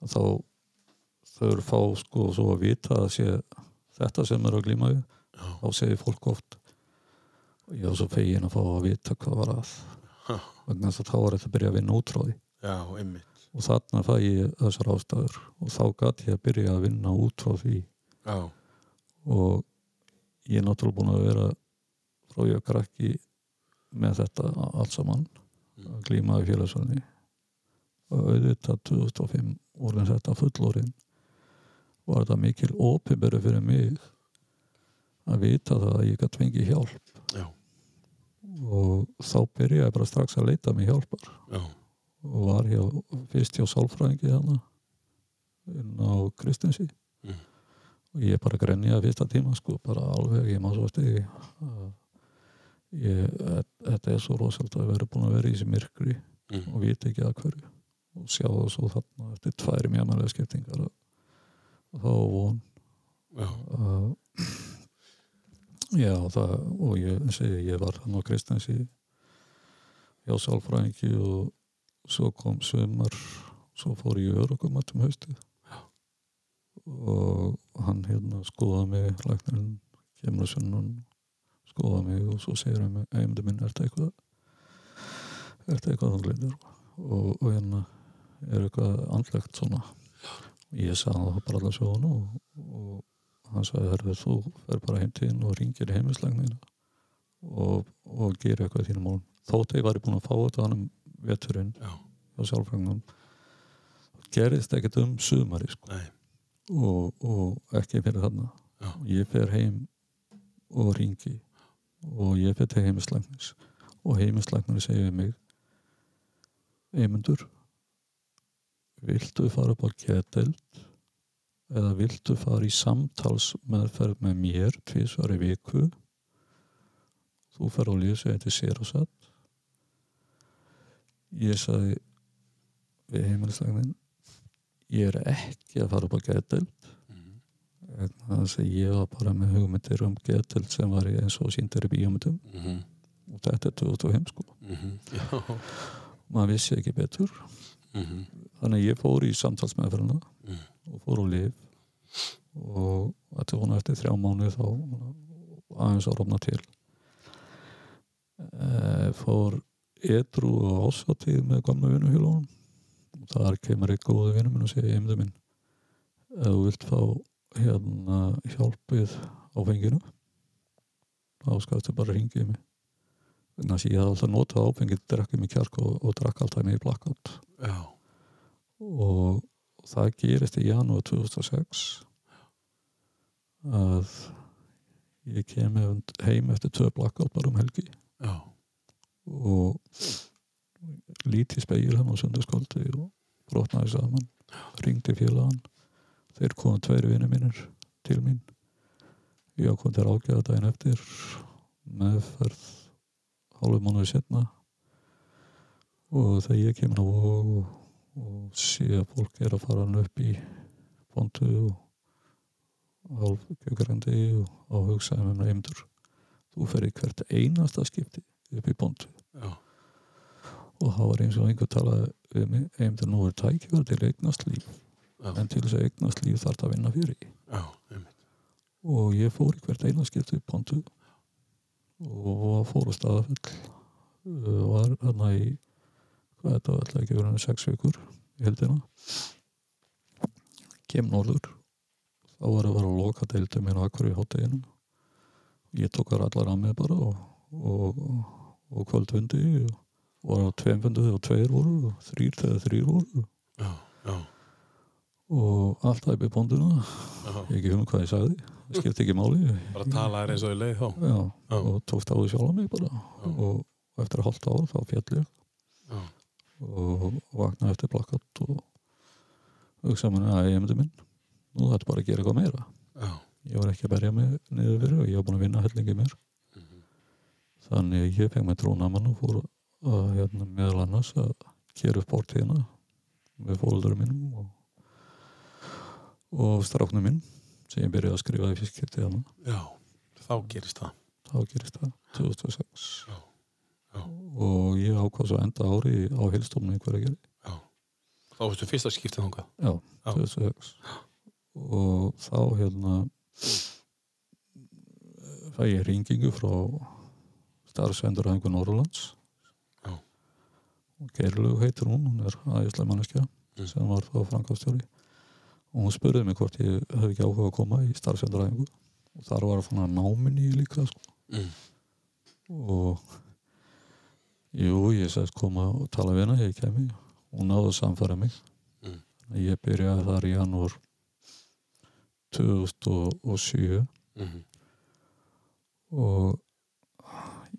Þá þau eru fá sko svo að vita að sé þetta sem er að glíma við. Já. þá segir fólk oft ég var svo fegin að fá að vita hvað var að. Ha. vegna þess að þá var þetta að byrja að vinna út frá því Já, og þarna fæ ég þessar ástæður. Og þá gat ég að byrja að vinna út frá því. Já, og ég er náttúrulega búin að vera frá ég krakki með þetta allt saman Að glíma í félagsvölni og auðvitað 2005 orðin þetta fullorinn var þetta mikil ópiberi fyrir mig að vita það að ég gætt fengið hjálp. Já, og þá byrjaði bara strax að leita mig hjálpar. Já, og var hjá, fyrst hjá sálfræðingi hana inn á Kristinsi Mm. og ég bara grenjaði fyrsta tíma sko, bara alveg, ég má svo stegi ég, þetta er svo rosalega að vera búin að vera í þessi myrkri mm. og vita ekki að hverju. Og sjá það svo þarna eftir tværi mjög skiptingar og, og þá var von. Já, að <clears throat> já það og ég segi ég var hann á Kristensi hjá sálfræðingi og svo kom sömar svo fór ég örugum um haustið. Og hann hérna skoðaði mig læknirinn kemur sunnun skoðaði mig og svo segir hann eigumdi minn, er þetta eitthvað er þetta eitthvað þú glindir og, og hérna er eitthvað andlegt svona. Ég sagði það bara allar sjónu og, og hann sagði herfið þú fer bara heim til þín og ringir heimislegnina og, og gerir eitthvað þínum málum. Þótt ég var búin að fá þetta hann um veturinn á sjálfrængum gerist ekkert um sumari sko. og, og ekki fyrir þarna. Já. ég fer heim og ringi og ég fer til heimislæknis og heimislæknir segir mig Eymundur viltu fara upp á keteld eða viltu fara í samtalsmeðferð með mér tvisvar í viku? Þú fer á lífsvegi til sér og satt ég sagði við heimilislegnin ég er ekki að fara upp á geteld. Þannig að ég var bara með hugmyndir um geteld sem var eins og síndir í bíómyndum. Mm og þetta er 2005 sko. -hmm. já, maður vissi ekki betur. Mm þannig að ég fór í samtalsmeðferðina Mm. og fór á lif og þetta var eftir þrjá mánu þá aðeins að rofna til. E, fór edru og ásvatíð með gamla vinnuhjólunum. Og þar kemur einn góði vinnu minn og segja einmðu minn ef þú vilt fá hérna hjálpið á fenginu. Þá skalltu bara ringið mig. Þannig að ég hafði alltaf notað áfengið drekkið mig kjark og, og drakk alltaf í blackout. Já, og það gerist í janúar 2006 að ég kem heim eftir tvö blackout bara um helgi. Já. og líti speil hann á sundarskóldi og brotnaði saman. Ringdi félagann þeir komum tveir vinni mínir til mín. Ég kom til ágæða daginn eftir meðferð hálfu mánuði setna og þegar ég kemur á og, og sé að fólk er að fara hann upp í pontu og hálf kjökarandi og á hugsaðum um reymdur þú fer í hvert einasta skipti upp í pontu. Já. og það var eins og einhver talaði mig reymdur nú er tækifæri til eignast líf Já. en til þess að eignast líf þarf það að vinna fyrir. Já, og ég fór í hvert eina skipti upp pontu og fór á staðafell uh, var hérna í hvað þetta var alltaf ekki verið sex vikur í heldina kem norður. Þá var að vera að loka deildum mér á akkur í hátteginu ég tók þar allar að mig bara og, og, og kvöldfundi og var á tveimfundu þegar tveir voru og þrýr þegar þrýr voru. Já, já, og alltaf upp í ponduna já. ég ekki um hvað ég sagði. Það skipti ekki máli. Bara tala er eins og í leið þá. Já, Já. og tókst á því sjálf mig bara. Og, og eftir að halda ár þá fjall ég. Já, og vaknaði eftir plakkat og hugsaði mér að ég myndi minn. Nú þetta bara að gera eitthvað meira. Já, ég var ekki að berja mig niður fyrir og ég var búin að vinna hellingi mér. Mhm. þannig að ég feng mig trónamann og fór að hérna, meðal annars að gera upp bortíðina með fólöldurum mínum og, og stráknum minn sem ég byrjaði að skrifa í fiskirti já. Þá gerist það. þá gerist það 2006 Já, já. og ég ákvað svo enda ári á heilstofnum einhverja geri Já. Þá veistu fyrsta skiptið þangað. já, Já. 2006 og þá hérna fæ ég ringingu frá starfsendurhæðingu Norrlands og Geirlug heitir hún, hún er aðeinslega manneskja Mm. sem var þá framkvæmstjóri og hún spurði mig hvort ég hef ekki áhuga að koma í starfsendurhæðingu og þar var að fanna náminni líka sko. Mm. og jú, ég sagðist koma og tala við hana, ég kemi náði að samfæra mig Mm. ég byrjaði þar í janúar 2007 Mhm. og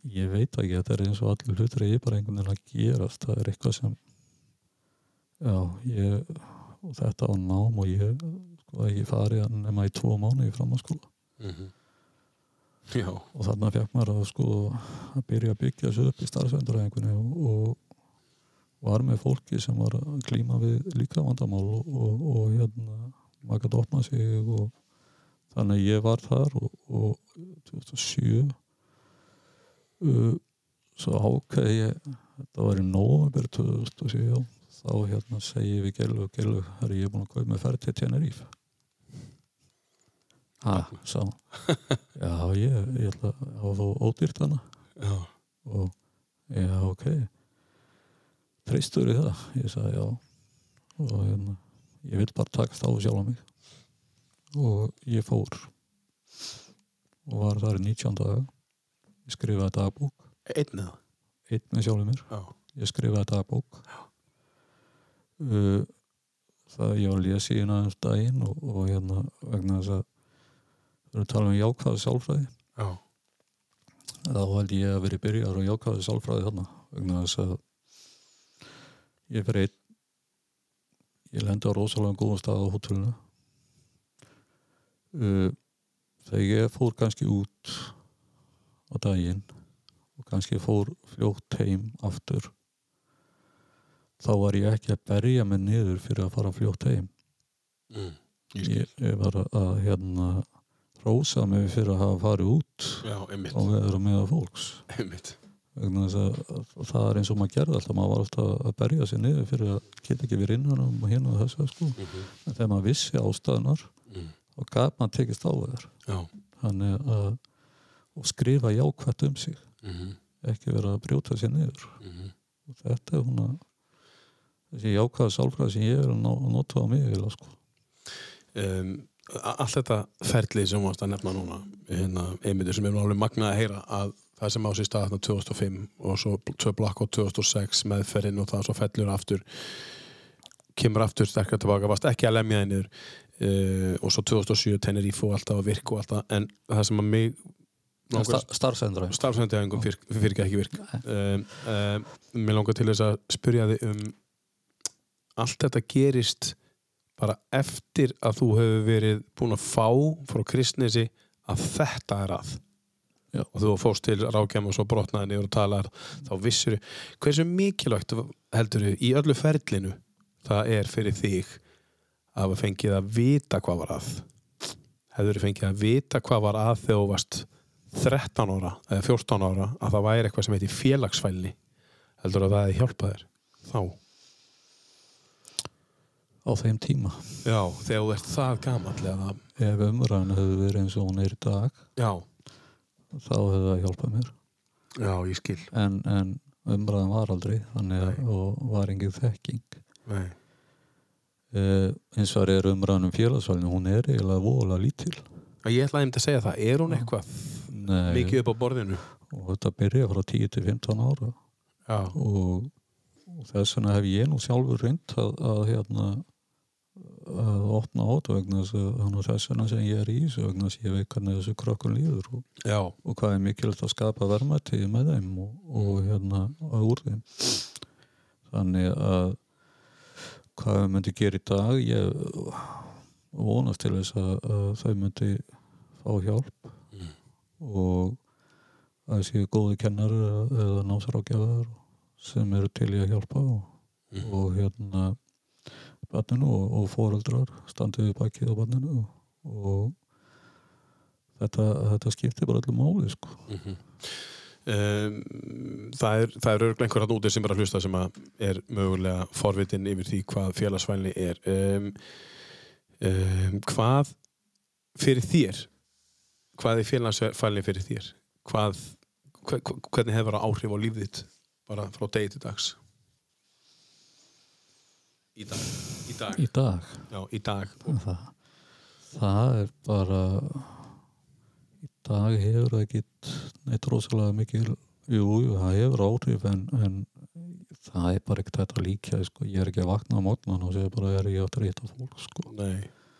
ég veit ekki þetta er eins og allir hlutur ég bara einhvern veginn að gerast það er eitthvað sem já, ég og þetta á nám og ég sko ekki farið nema í tvo mánu í framhanskóla Mhm. Já, og þarna fekk maður að sko að byrja að byggja sig upp í starfsvenduræðingunni og, og var með fólki sem var klíma við líka vandamál og, og, og hérna maður gæti opnað sig og þannig að ég var þar og, og 2007 uh, svo ákveði ég þetta var í november 2007 þá hérna segi við Gerlu Gerlu, herri ég er búin að kaupa með ferð til Tenerife. Ha, sá <laughs> já, ég, ég ætla að þá ódýrt hana já, og já, ok. Treystur í það? Ég sagði já. Og hérna, ég vil bara takast á sjálf mig. Og ég fór. Og var þar í 19 daga. Ég skrifaði dagbók. Einn með sjálfum mér. Já, ég skrifaði dagbók uh, það ég var að lesa í hérna daginn og, og hérna vegna þess að við erum að tala um jákvæða sálfræði. Já, þá held ég að vera byrjar og jákvæði sálfræði þarna vegna þess að ég fyrir einn ég lendi á rosalega góðum stað á hótelinu. Uh, þegar ég fór kannski út á daginn og kannski fór fljótt heim aftur þá var ég ekki að berja mig niður fyrir að fara fljótt heim mm. ég ég, ég var að, að hérna rósa mig fyrir að hafa farið út Já, og vera með fólks einmitt. að, að það er eins og maður gerði alltaf maður var alltaf að berja sig niður fyrir að geta ekki verið innan um og hérna og þess sko. Mhm. en þegar maður vissi ástæðunar Mm. þá gaf maður tekist á að og skrifa jákvætt um sig mhm, ekki vera að brjóta sér niður mhm. og þetta er hún að þessi jákvæða sálfræði sem ég er að ná- að nota á mig eiginlega, sko. um, allt þetta ferli sem varst að nefna núna hérna, einmyndir sem er alveg magnað að heyra að það sem á sér stað þarna 2005 og svo tvö blokk á 2006 meðferðin og það svo fellur aftur kemur aftur sterkar tilbaka, varst ekki að lemja þig niður uh, og svo 2007 Tenerife og alltaf að virka og alltaf en það sem að mig Sta, starfsendra starfsendæðingum fyrir, fyrir ekki virk. Um, um, mér langar til þess að spyrja þig um allt þetta gerist bara eftir að þú hefur verið búin að fá frá kristnesi að þetta er að. Já. og þú fórst til rákjum og svo brotnaði niður og talar þá vissur hversu mikilvægt heldur þau í öllu ferlinu það er fyrir þig að hafa fengið að vita hvað var að. Hefur þau fengið að vita hvað var að þegar þú varst 13 ára eða 14 ára að það væri eitthvað sem heitir félagsfælni? Heldur að það hefði hjálpað þér þá á þeim tíma. Já, þegar þú ert það gamall eða? Ef umræðan hefur verið eins og hún er í dag Já, þá hefur það hjálpað mér. Já, ég skil. En, en umræðan var aldrei þannig Nei. og var engin þekking. Nei, uh, eins og er umræðan um félagsvælinu hún er eiginlega vola lítil. Ég ætlaði einmitt að segja það Er hún eitthvað Nei, mikið upp á borðinu? og þetta byrja frá 10 til 15 ára. Já, og þess vegna hef ég nú sjálfur reynd að, að hérna að opna át vegna þess vegna sem ég er í þessu vegna að ég veit hvernig þessu krökkun líður og, og hvað er mikilvægt að skapa verðmætti með þeim og, og hérna að úr þeim þannig að hvað við myndi gera í dag ég vonast til þess að, að þau myndi fá hjálp Mm. og að séu góði kennar eða námsrákjafar sem eru til í að hjálpa og, Mhm. og hérna banninu og, og foreldrar standið við bakið á banninu og, og þetta, þetta skiptir bara allir máli sko. Mhm. Um, það er er örglega einhver hann úti sem er að hlusta sem að er mögulega forvitin yfir því hvað félagsfælni er um, um, hvað fyrir þér hvað er félagsfælni fyrir þér hvað, hva, hva- hvernig hefur það áhrif á lífið þitt bara frá degi til dags. Í dag. Í dag, í dag? Já, í dag. Það, það er bara í dag hefur það ekki neitt rosalega mikil jú, jú, það hefur áhrif en, en það er bara ekkert þetta líka sko. ég er ekki að vakna á mótnan og segja bara er ég átt að reyta fólk sko.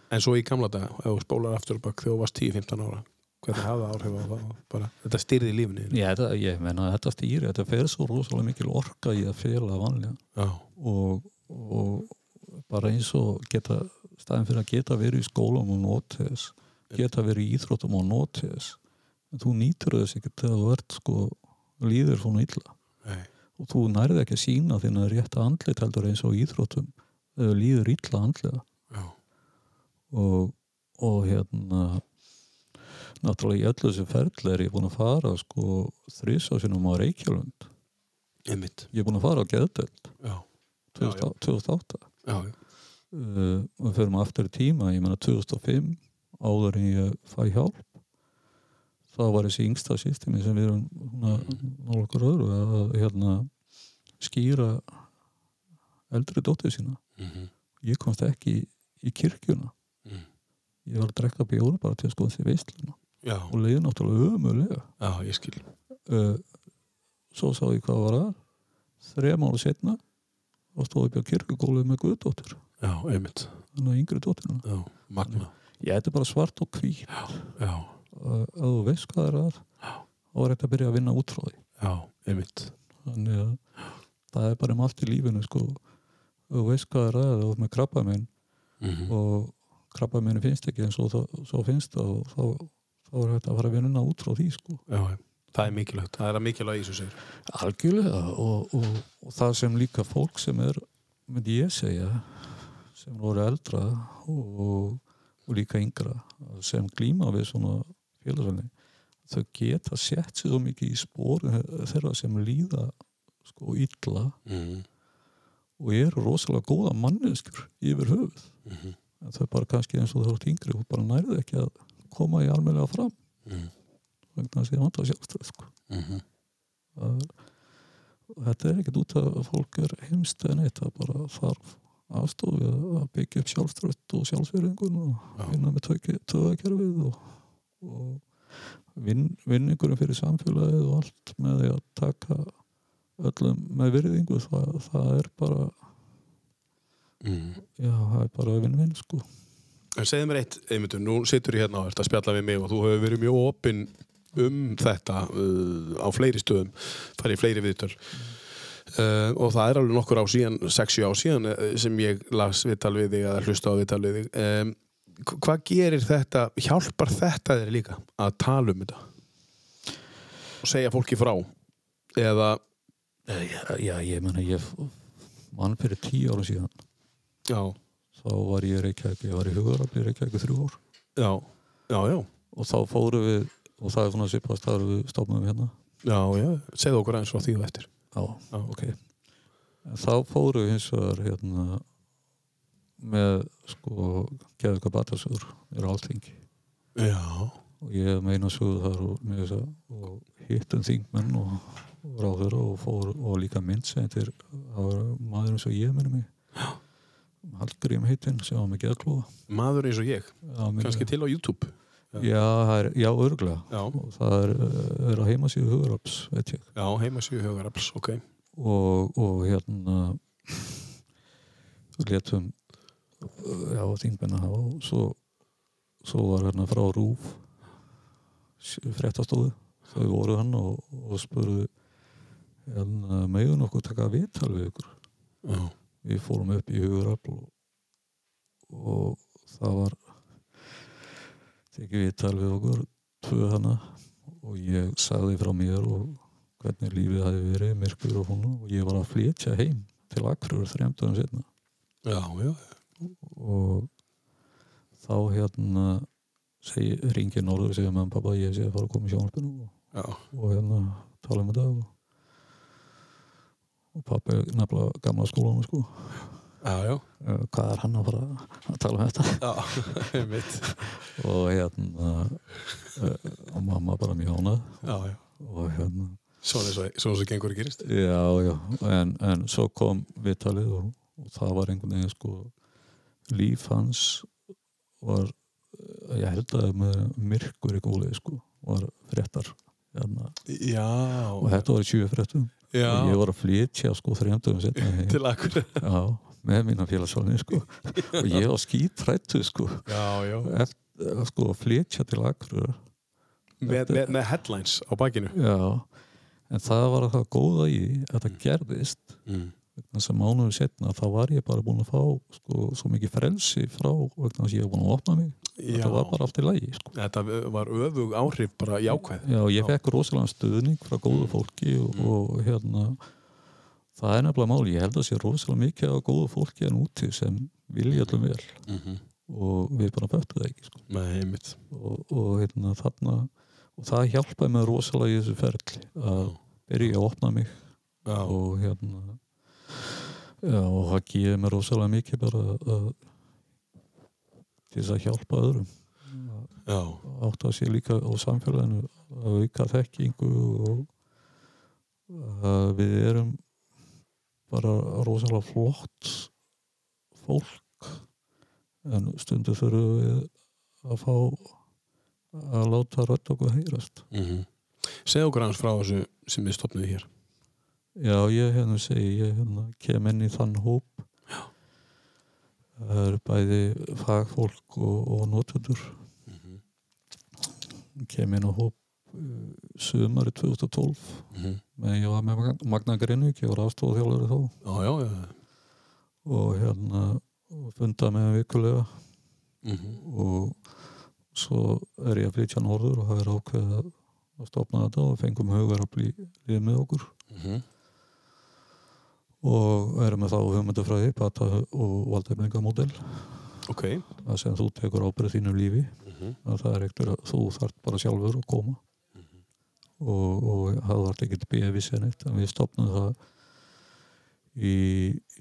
En svo í gamla dag ef þú spólar aftur bak þegar þú varst 10-15 ára hvernig hafði það áhrif á það bara, þetta styrði þínu? ég, þetta, ég menna þetta stýri þetta fer svo rosalega mikil orka í að fela vanlega já, og, og bara eins og geta staðin fyrir að geta verið í skólam og notið þess geta verið í íþróttum og en þú nýtur þess ekki þegar þú ert sko líður svona illa. Nei, og þú nærði ekki að sína þín að rétta andlit heldur eins og í íþróttum eða líður illa andlega. Já, og, og hérna náttúrulega í öllu þessu ferli er ég búin að fara sko þrís á Reykjavlund einmitt. Ég er búin að fara á já. 2008 já, já, uh, og fyrir maður aftur í tíma ég menna 2005 áður en ég fæ hjálp. Þá var þessi yngsta systemi sem við erum nála okkur öðru að hérna skýra eldri dóttir sína. Mhm, ég komst ekki í, í kirkjuna. Mhm. ég var að drekka bjóri bara til að skoða því veisluna já, og leiði náttúrulega ömulega já, ég skil. Uh, svo sá ég hvað var að þrejum ára setna og stóð upp á kirkugólið með guðdóttir já, einmitt, þannig að yngri dóttirna já, magna. Ég er bara svart og hvít já, að að þú veist hvað er að þá er þetta að byrja að vinna út frá því. Já, einmitt. Þannig að það er bara um allt í lífinu sko. Þú veist hvað er að þú ert með krabba minn mhm, og krabba minn finnst ekki en svo, svo finnst það og þá, þá er þetta að fara að vinna út frá því sko. Já, það er mikilvægt. Það er að mikilvægt í þessu segir. Algjörlega og, og, og það sem líka fólk sem er myndi ég segja sem voru eldra og, og líka yngra sem glíma við svona félagsvæli þau geta sett sér svo mikið í spór þeirra sem líða sko illa mhm, og eru rosalega góða manneskur yfir höfuð. Mhm, en þau bara kannski eins og þau eru yngri og bara nærðu ekki að koma í almennilega fram. Mhm, vegna þess að ég vant að sjálfstöð sko. að, og þetta er ekkert út að fólk er heimst en eitt að bara þarf aðstofi að byggja upp sjálfstrött og sjálfsverðingun og vinna með töðakerfið og, og vin, vinningurum fyrir samfélagið og allt með því að taka öllum með virðingu það, það er bara mm. já, það er bara vinn-vinn sko En segðu mér eitt, einmitt, nú situr ég hérna og ert að spjalla við mig og þú hefur verið mjög opinn um þetta uh, á fleiri stöðum, farið í fleiri viðtöl. Uh, og það er alveg nokkur á síðan, 60 á síðan uh, sem ég las viðtal við þig eða hlusta á viðtal við þig. Um, hva- hvað gerir þetta, hjálpar þetta þér líka að tala um þetta? Og segja fólki frá? Eða, Eh, já, já, ég menna ég mann fyrir tíu ára síðan. Já, þá var ég í Reykjavík, ég var í hugarafli í Reykjavík þrjú ár. Já já, já, og þá fóru við og það er svona svipast þar við stofnum hérna. Já, já segðu okkur eins frá því og eftir. Já, Já. ok. En þá fóru við hins vegar hérna með sko geðuga batasögur er alltingi já, og ég meina sögur þar og, og hittum þingmenn og, og ráður og fór og líka það var maður eins og ég minni mig Hallgrím heitinn sem var með geðklóða maður eins og ég. Kannski til á YouTube. Já, er, já, örglega já, það er, er á heimasíðu ég. Já heimasíu hugarafls, ok. Og, og hérna letum já, þingmenn að hafa og svo, svo var hérna frá Rúf fréttastóðu þau voru hann og, og spurðu hérna, megun okkur taka viðtal við ykkur? Já, við fórum upp í huguröfl og, og það var tekið viðtal við okkur tvö hana og ég sagði frá mér og hvernig lífið hafi verið myrkur og hún og ég var að flytja heim til Akrur þremtuðum setna já, já, og þá hérna segi, ringi Norður og segja með pappa ég sé að fara að koma í sjónarpinu og, og hérna tala um þetta og, og pappa er nefnilega gamla skólanum sko. Já, já, Eh, hvað er hann að fara að tala um þetta? Já, <laughs> og hérna eh, og mamma bara mjög ánað og hérna. Svona og gengur að gerist. en, en svo kom viðtalið og, og það var einhvern veginn sko líf hans var eh, ég held að með myrkur í gólið sko var fréttar hérna. Já, og þetta var í 20 fréttum já, og ég var að flytja sko þrjandum setna til akkur. já, með mína félagsvalni sko. Og ég var skítrættu sko. Já, já, eftir sko að flytja til Akureyrar. Með, með, með headlines á bakinu. Já, en það var það góða í að það gerðist Mm. Vegna sem mánuðu setna þá var ég bara búin að fá sko, svo mikið frelsi frá vegna þess að ég var búin að opna mig Já, þetta var bara allt í lagi sko. þetta var öfug áhrif bara jákvæð. Já, ég fekk rosalega stuðning frá góðu fólki og, Mm. og hérna það er nefnilega máli, ég held að sé rosalega mikið af góðu fólki en úti sem vilja allum vel Mm -hmm. og við bara föttu það ekki sko. Heimitt. og, og hérna þarna og það hjálpaði mig rosalega í þessu ferli að byrja að opna mig Já, og hérna og það gefið mér rosalega mikið bara að til þess að hjálpa öðrum. Já, átt að sé líka á samfélaginu að auka þekkingu og að við erum bara rosalega flott fólk en stundu þurfum við að fá að láta rödd okkur heyrast. Mm Segð okkur hans frá þessu sem við stopnum hér. Já, ég hérna segi, ég hérna kem inn í þann hóp. Já. Það eru bæði fagfólk og, og notendur. Mm -hmm. Kem inn á hóp uh, sumari 2012 með ég var með Mag- Magna Grinvík, ég var aðstofþjálfur þá Já, já, já. og hérna og funda með vikulega Mm -hmm. og svo er ég að flytja norður og það er ákveðið að- stopna þetta og fengum hugar að bli lið með okkur. Og erum með þá hugmyndafræði, pata og valdefningamódel Ok. það sem þú tekur ábyrð þínu lífi Mm -hmm. að það er ekkert að þú þarf bara sjálfur að koma og, og það var ekki BFIS en eitt en við stopnum það í,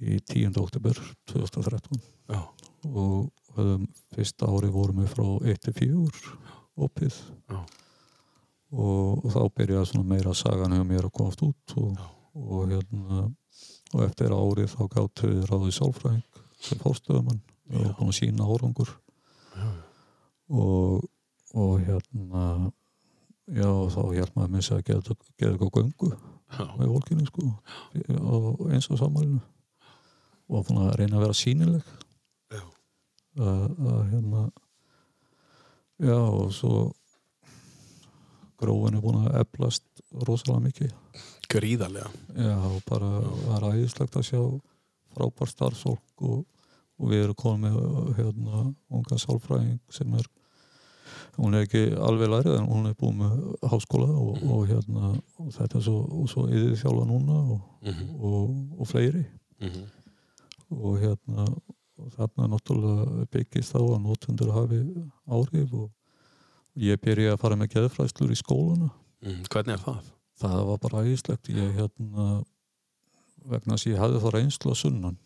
í 10. oktober 2013 Já. og höfum fyrsta ári vorum við frá 1-4 opið og, og þá byrjaði svona meira sagan hefur mér að komast út og, og hérna og eftir árið þá gáttu ráðið sálfræðing sem fórstöðumann og Já. búin að sína árangur. Og, og hérna já þá hjálp maður þess að geða eitthvað göngu Já. með fólkinu sko og eins og samanlinu og að reyna að vera sínileg að, hérna já og svo grófin er búin að eflast rosalega mikið Gríðarlega. já og bara það er æðislegt að sjá frábær starfsfólk og, og við erum komið með hérna unga sálfræðing sem er hún er ekki alveg lærið en hún er búin með háskóla og, og hérna og þetta er svo, og svo yfir þjálfa núna og, Mm og, og fleiri. Og hérna og þarna náttúrulega byggist þá að notendur hafi áhrif og ég byrja að fara með geðfræðslur í skólana. Mm, hvernig er það? Það var bara ægislegt ég hérna vegna að ég hafði þá reynslu að sunnan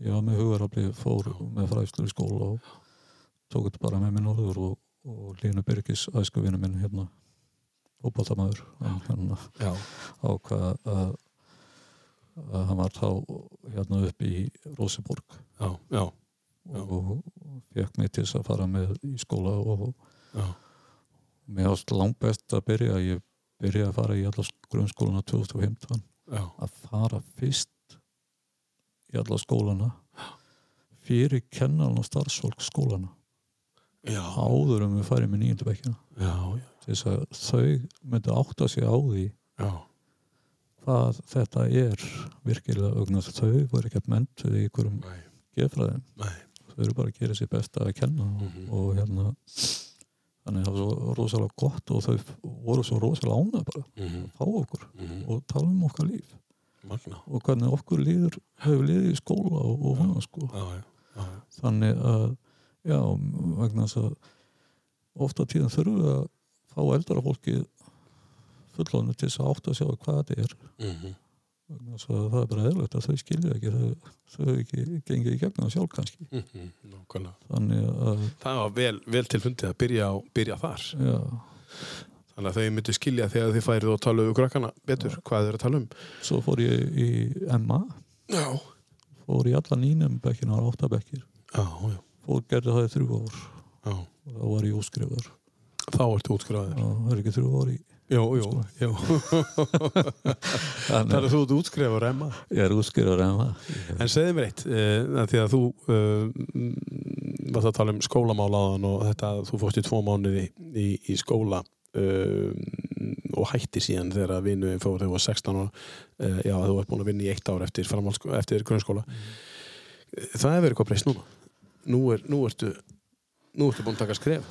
ég var með hugarafli fór með fræðslur í skóla og tók þetta bara með minn orður og, og Línu Birgis æskuvinu minn hérna óbáttamæður hann hérna Já. ákvað að, hann var þá hérna upp í Róseborg Já, já, Já. og fekk mig til þess að fara með í skóla og já. mér ást langt best að byrja ég byrja að fara í alla grunnskóluna 2015 já. að fara fyrst í alla skólana fyrir kennan og starfsfólk skólana Já, áður um við farið með til þess að þau myndu átta sig á því já, hvað þetta er virkilega augnar þau voru ekki að mentu í einhverjum nei, þau eru bara að gera sér besta að kenna og, Mhm. og hérna þannig að það var svo rosalega gott og þau voru svo rosalega ánað bara mhm, að fá okkur mhm, og tala um okkar líf. Magna, og hvernig okkur líður hefur liðið í skóla og, og hana sko. Já, já, já, já, þannig að já, vegna þess að ofta tíðan þurfum við að fá eldra fólki fullónu til þess að átta að sjá hvað þetta er. Þess að það er bara eðlögt að þau skilja ekki þau, þau ekki gengið í gegnum það sjálf kannski nákvæmlega. þannig að Það var vel, vel til fundið að byrja, á, byrja þar. já, Þannig að þau myndu skilja þegar þið færið og tala um krakkana betur hvað þau eru að tala um. svo fór ég í Emma Já, fór í alla nýnum bekkina á áttabekkir já, já, fór gerði það í þrjú ár já. og þá var ég úskrifar Þá ertu útskrifaðir. það er ekki þrjú ár í Jú, jú, jú. <laughs> Þannig að þú ert útskrifaður, Emma. ég er úskrifar Emma En segðu mér eitt, uh, því að þú uh, varst að tala um skólamálaðan og þetta að þú fórst í tvo mánuði í, í skóla uh, og hætti síðan þegar að vinnu fór þegar þú var 16 og já, þú ert búin að vinna í eitt ár eftir, eftir grunnskóla. Það hefur verið eitthvað breyst núna. Nú, er, nú ertu ertu búin að taka skref.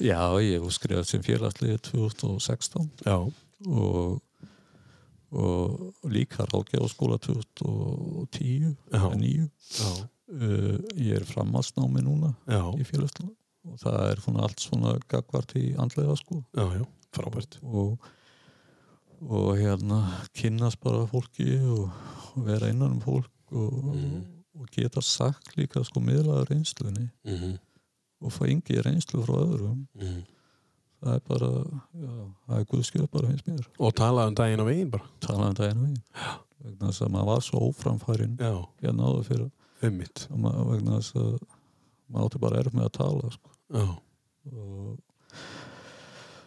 Já, ég úskrifað sem félagslið 2016 Já, og, og líka ráðgjáð skóla 2010 Já. eða 9 já, uh, ég er framhaldsnámi núna já, í félagslið. Og það er svona allt svona gagvart í andlega sko. Já, já, frábært. og, og hérna kynnast bara fólki og, og vera innan um fólk og, og geta sagt líka sko miðlaða reynslunni. Mm -hmm. Og fá yngi reynslu frá öðrum. Það er bara, já, það er guðskjöf bara finnst mér, Og talaði um daginn á veginn bara. talaðan daginn veginn. Vegna þess að maður var svo óframfærin Já, hérna áður fyrir maður, vegna þess að maður átti bara erf með að tala sko. Já, og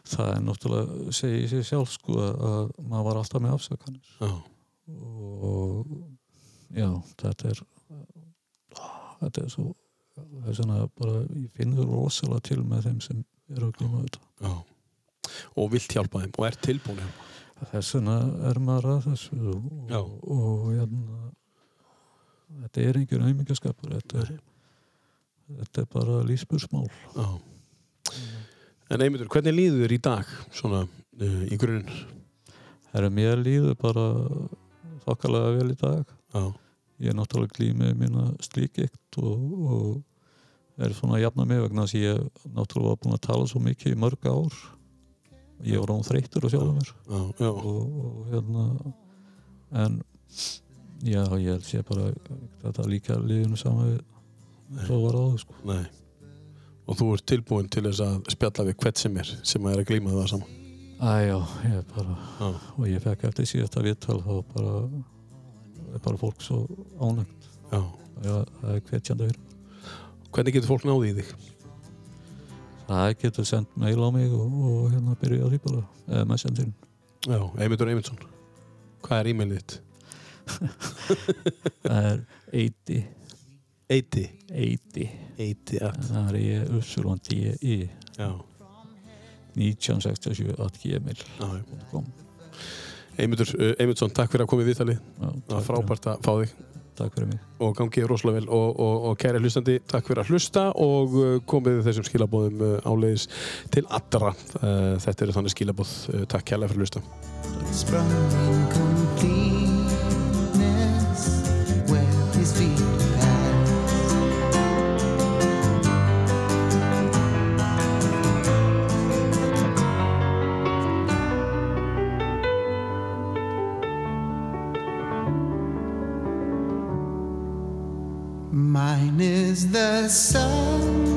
það er náttúrulega segið sér sjálf sko að, að maður var alltaf með afsakanir. Já, og já, þetta er þetta er svo það er svona bara, ég finn þau rosalega til með þeim sem eru að glíma þetta já. Og vilt hjálpa þeim og er tilbúin hjálpa. þess vegna er maður að þessu Já. og, og hérna þetta er engin auðmingaskapur þetta þetta er bara lífsbursmál Já. En einmitur, hvernig líður þér í dag svona uh, í grunninn? það er mér líður bara þokkalega vel í dag Já, ég er náttúrulega glímið mína slíkikt og, og er svona að jafna mig vegna þess að ég náttúrulega var búin að tala svo mikið í mörg ár. Ég var án þreyttur á sjálfum mér. Já, já, og, og hérna en já, ég held sé bara þetta líka liðinu saman við svo var áður sko. Nei. Og þú ert tilbúin til þess að spjalla við hvert sem er sem að er að glíma það saman. Æjá, ég bara Já, og ég fekk eftir síðasta viðtal þá bara bara fólk svo ánægt. Það er hvetjandi að vera Hvernig getur fólk náðið í þig? það getur sendt mail á mig og, og hérna byrja á því bara eða messengerin. Já, Eymundur Eymundsson. Hvað er e-mailið þitt? <laughs> það er eiti. Eiti? Eiti. Eiti at það er ég uppsulun 10 í Já, 1967 at gmail.com Eymundsson, takk fyrir að koma í viðtalið. Já, Það var frábært að fá þig. Takk fyrir mig. Og gangið rosalega vel. Og, og, og kæri hlustandi, takk fyrir að hlusta og uh, komið þessum skilabóðum uh, áleiðis til allra. Þetta eru þannig skilabóð, takk kærlega fyrir að hlusta the sunlight,